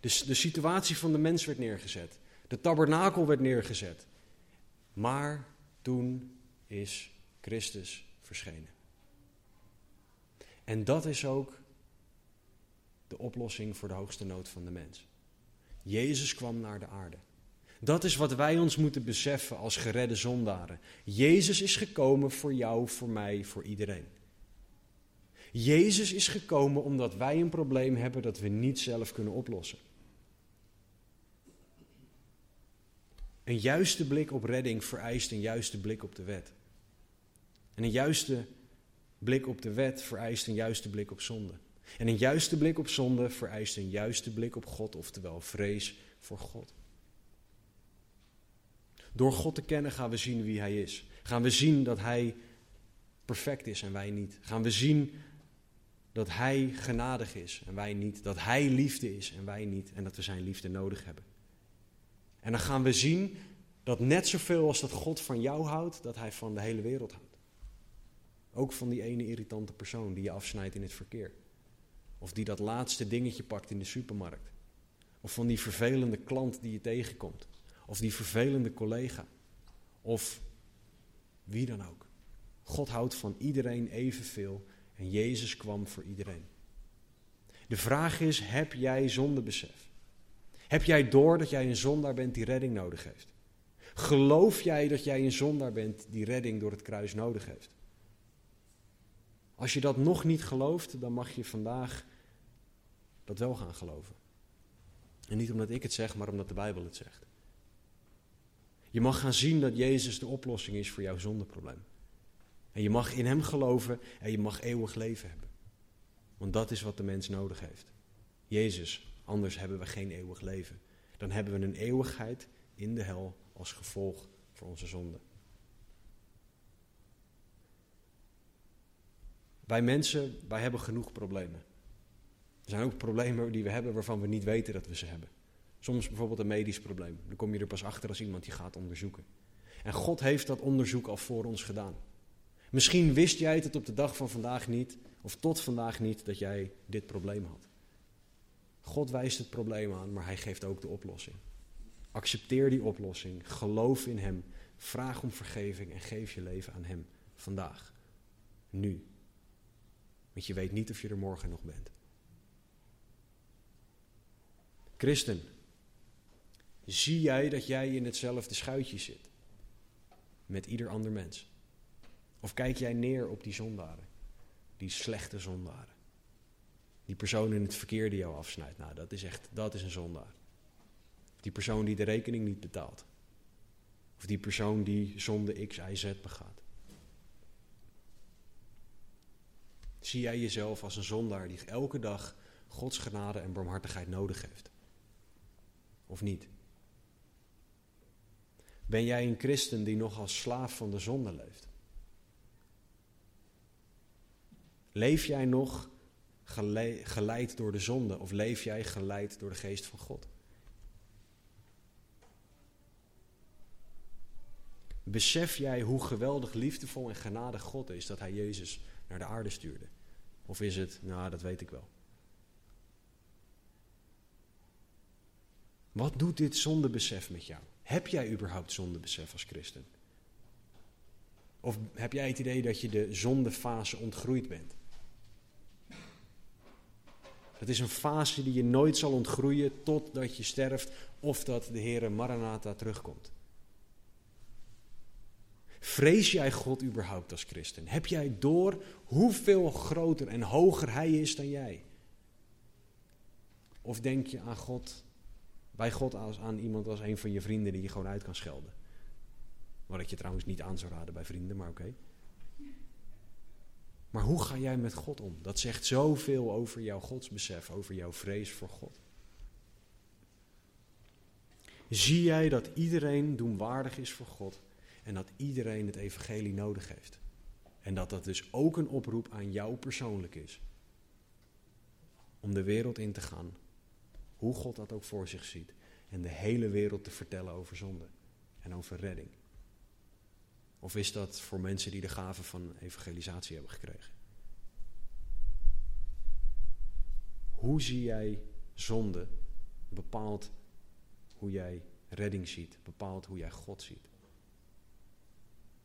Dus de situatie van de mens werd neergezet. De tabernakel werd neergezet. Maar toen is Christus verschenen. En dat is ook de oplossing voor de hoogste nood van de mens. Jezus kwam naar de aarde. Dat is wat wij ons moeten beseffen als geredde zondaren. Jezus is gekomen voor jou, voor mij, voor iedereen. Jezus is gekomen omdat wij een probleem hebben dat we niet zelf kunnen oplossen. Een juiste blik op redding vereist een juiste blik op de wet. En een juiste blik op de wet vereist een juiste blik op zonde. En een juiste blik op zonde vereist een juiste blik op God, oftewel vrees voor God. Door God te kennen gaan we zien wie Hij is. Gaan we zien dat Hij perfect is en wij niet. Gaan we zien dat Hij genadig is en wij niet. Dat Hij liefde is en wij niet. En dat we Zijn liefde nodig hebben. En dan gaan we zien dat net zoveel als dat God van jou houdt, dat Hij van de hele wereld houdt. Ook van die ene irritante persoon die je afsnijdt in het verkeer. Of die dat laatste dingetje pakt in de supermarkt. Of van die vervelende klant die je tegenkomt. Of die vervelende collega. Of wie dan ook. God houdt van iedereen evenveel en Jezus kwam voor iedereen. De vraag is, heb jij zondebesef? Heb jij door dat jij een zondaar bent die redding nodig heeft? Geloof jij dat jij een zondaar bent die redding door het kruis nodig heeft? Als je dat nog niet gelooft, dan mag je vandaag dat wel gaan geloven. En niet omdat ik het zeg, maar omdat de Bijbel het zegt. Je mag gaan zien dat Jezus de oplossing is voor jouw zondeprobleem. En je mag in Hem geloven en je mag eeuwig leven hebben. Want dat is wat de mens nodig heeft. Jezus, anders hebben we geen eeuwig leven. Dan hebben we een eeuwigheid in de hel als gevolg voor onze zonde. Wij mensen, wij hebben genoeg problemen. Er zijn ook problemen die we hebben waarvan we niet weten dat we ze hebben. Soms bijvoorbeeld een medisch probleem. Dan kom je er pas achter als iemand die gaat onderzoeken. En God heeft dat onderzoek al voor ons gedaan. Misschien wist jij het op de dag van vandaag niet, of tot vandaag niet, dat jij dit probleem had. God wijst het probleem aan, maar hij geeft ook de oplossing. Accepteer die oplossing, geloof in Hem, vraag om vergeving en geef je leven aan Hem vandaag, nu. Want je weet niet of je er morgen nog bent. Christen, zie jij dat jij in hetzelfde schuitje zit met ieder ander mens? Of kijk jij neer op die zondaren, die slechte zondaren? Die persoon in het verkeer die jou afsnijdt, nou dat is echt, dat is een zondaar. Die persoon die de rekening niet betaalt. Of die persoon die zonde X, Y, Z begaat. Zie jij jezelf als een zondaar die elke dag Gods genade en barmhartigheid nodig heeft? Of niet? Ben jij een christen die nog als slaaf van de zonde leeft? Leef jij nog geleid door de zonde of leef jij geleid door de geest van God? Besef jij hoe geweldig liefdevol en genadig God is dat Hij Jezus naar de aarde stuurde? Of is het, nou dat weet ik wel. Wat doet dit zondebesef met jou? Heb jij überhaupt zondebesef als christen? Of heb jij het idee dat je de zondefase ontgroeid bent? Het is een fase die je nooit zal ontgroeien totdat je sterft of dat de Heere Maranatha terugkomt. Vrees jij God überhaupt als christen? Heb jij door hoeveel groter en hoger Hij is dan jij? Of denk je aan God, bij God als aan iemand als een van je vrienden die je gewoon uit kan schelden? Wat ik je trouwens niet aan zou raden bij vrienden, maar oké. Maar hoe ga jij met God om? Dat zegt zoveel over jouw godsbesef, over jouw vrees voor God. Zie jij dat iedereen doenwaardig is voor God en dat iedereen het evangelie nodig heeft. En dat dat dus ook een oproep aan jou persoonlijk is. Om de wereld in te gaan, hoe God dat ook voor zich ziet. En de hele wereld te vertellen over zonde en over redding. Of is dat voor mensen die de gave van evangelisatie hebben gekregen? Hoe zie jij zonde bepaalt hoe jij redding ziet, bepaalt hoe jij God ziet.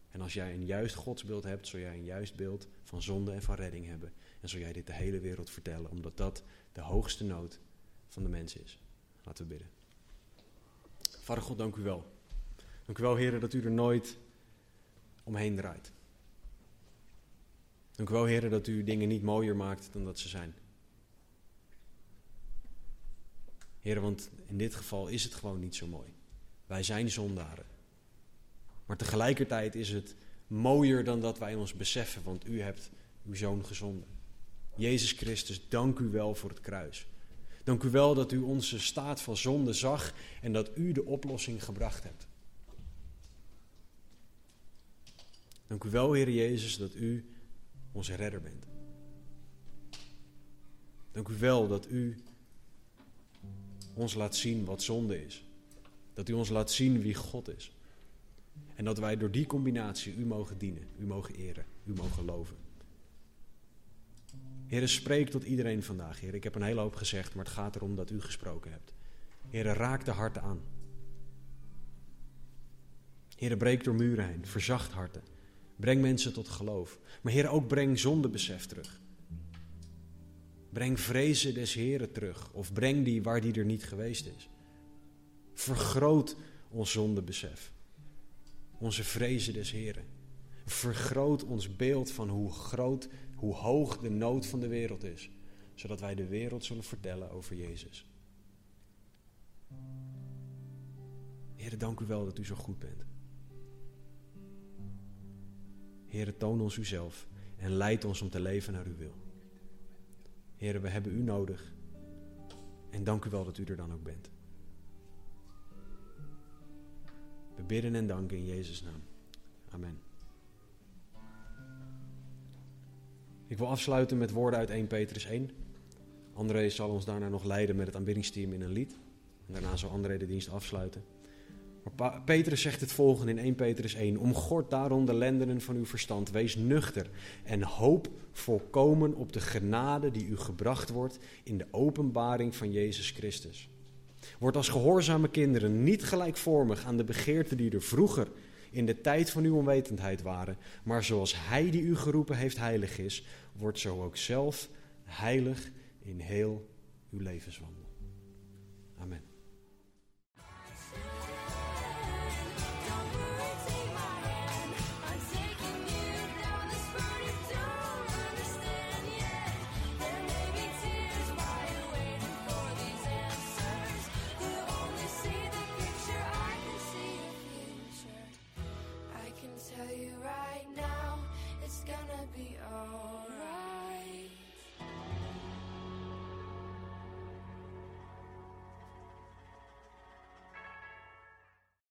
En als jij een juist godsbeeld hebt, zul jij een juist beeld van zonde en van redding hebben. En zul jij dit de hele wereld vertellen, omdat dat de hoogste nood van de mens is. Laten we bidden. Vader God, dank u wel. Dank u wel, heren, dat u er nooit omheen draait. Dank u wel, heren, dat u dingen niet mooier maakt dan dat ze zijn. Heren, want in dit geval is het gewoon niet zo mooi. Wij zijn zondaren. Maar tegelijkertijd is het mooier dan dat wij ons beseffen, want u hebt uw zoon gezonden. Jezus Christus, dank u wel voor het kruis. Dank u wel dat u onze staat van zonde zag en dat u de oplossing gebracht hebt. Dank u wel, Heer Jezus, dat u onze redder bent. Dank u wel dat u ons laat zien wat zonde is. Dat u ons laat zien wie God is. En dat wij door die combinatie u mogen dienen, u mogen eren, u mogen loven. Heer, spreek tot iedereen vandaag, Heer. Ik heb een hele hoop gezegd, maar het gaat erom dat u gesproken hebt. Heer, raak de harten aan. Heer, breek door muren heen, verzacht harten. Breng mensen tot geloof. Maar Heer, ook breng zondebesef terug. Breng vrezen des Heren terug. Of breng die waar die er niet geweest is. Vergroot ons zondebesef. Onze vrezen des Heren. Vergroot ons beeld van hoe groot, hoe hoog de nood van de wereld is. Zodat wij de wereld zullen vertellen over Jezus. Heer, dank u wel dat u zo goed bent. Heer, toon ons uzelf en leid ons om te leven naar uw wil. Heer, we hebben u nodig. En dank u wel dat u er dan ook bent. We bidden en danken in Jezus' naam. Amen. Ik wil afsluiten met woorden uit 1 Petrus 1. André zal ons daarna nog leiden met het aanbiddingsteam in een lied. En daarna zal André de dienst afsluiten. Maar Petrus zegt het volgende in 1 Petrus 1. Omgord daarom de lendenen van uw verstand. Wees nuchter en hoop volkomen op de genade die u gebracht wordt in de openbaring van Jezus Christus. Word als gehoorzame kinderen niet gelijkvormig aan de begeerten die er vroeger in de tijd van uw onwetendheid waren, maar zoals Hij die u geroepen heeft heilig is, wordt zo ook zelf heilig in heel uw levenswandel. Amen.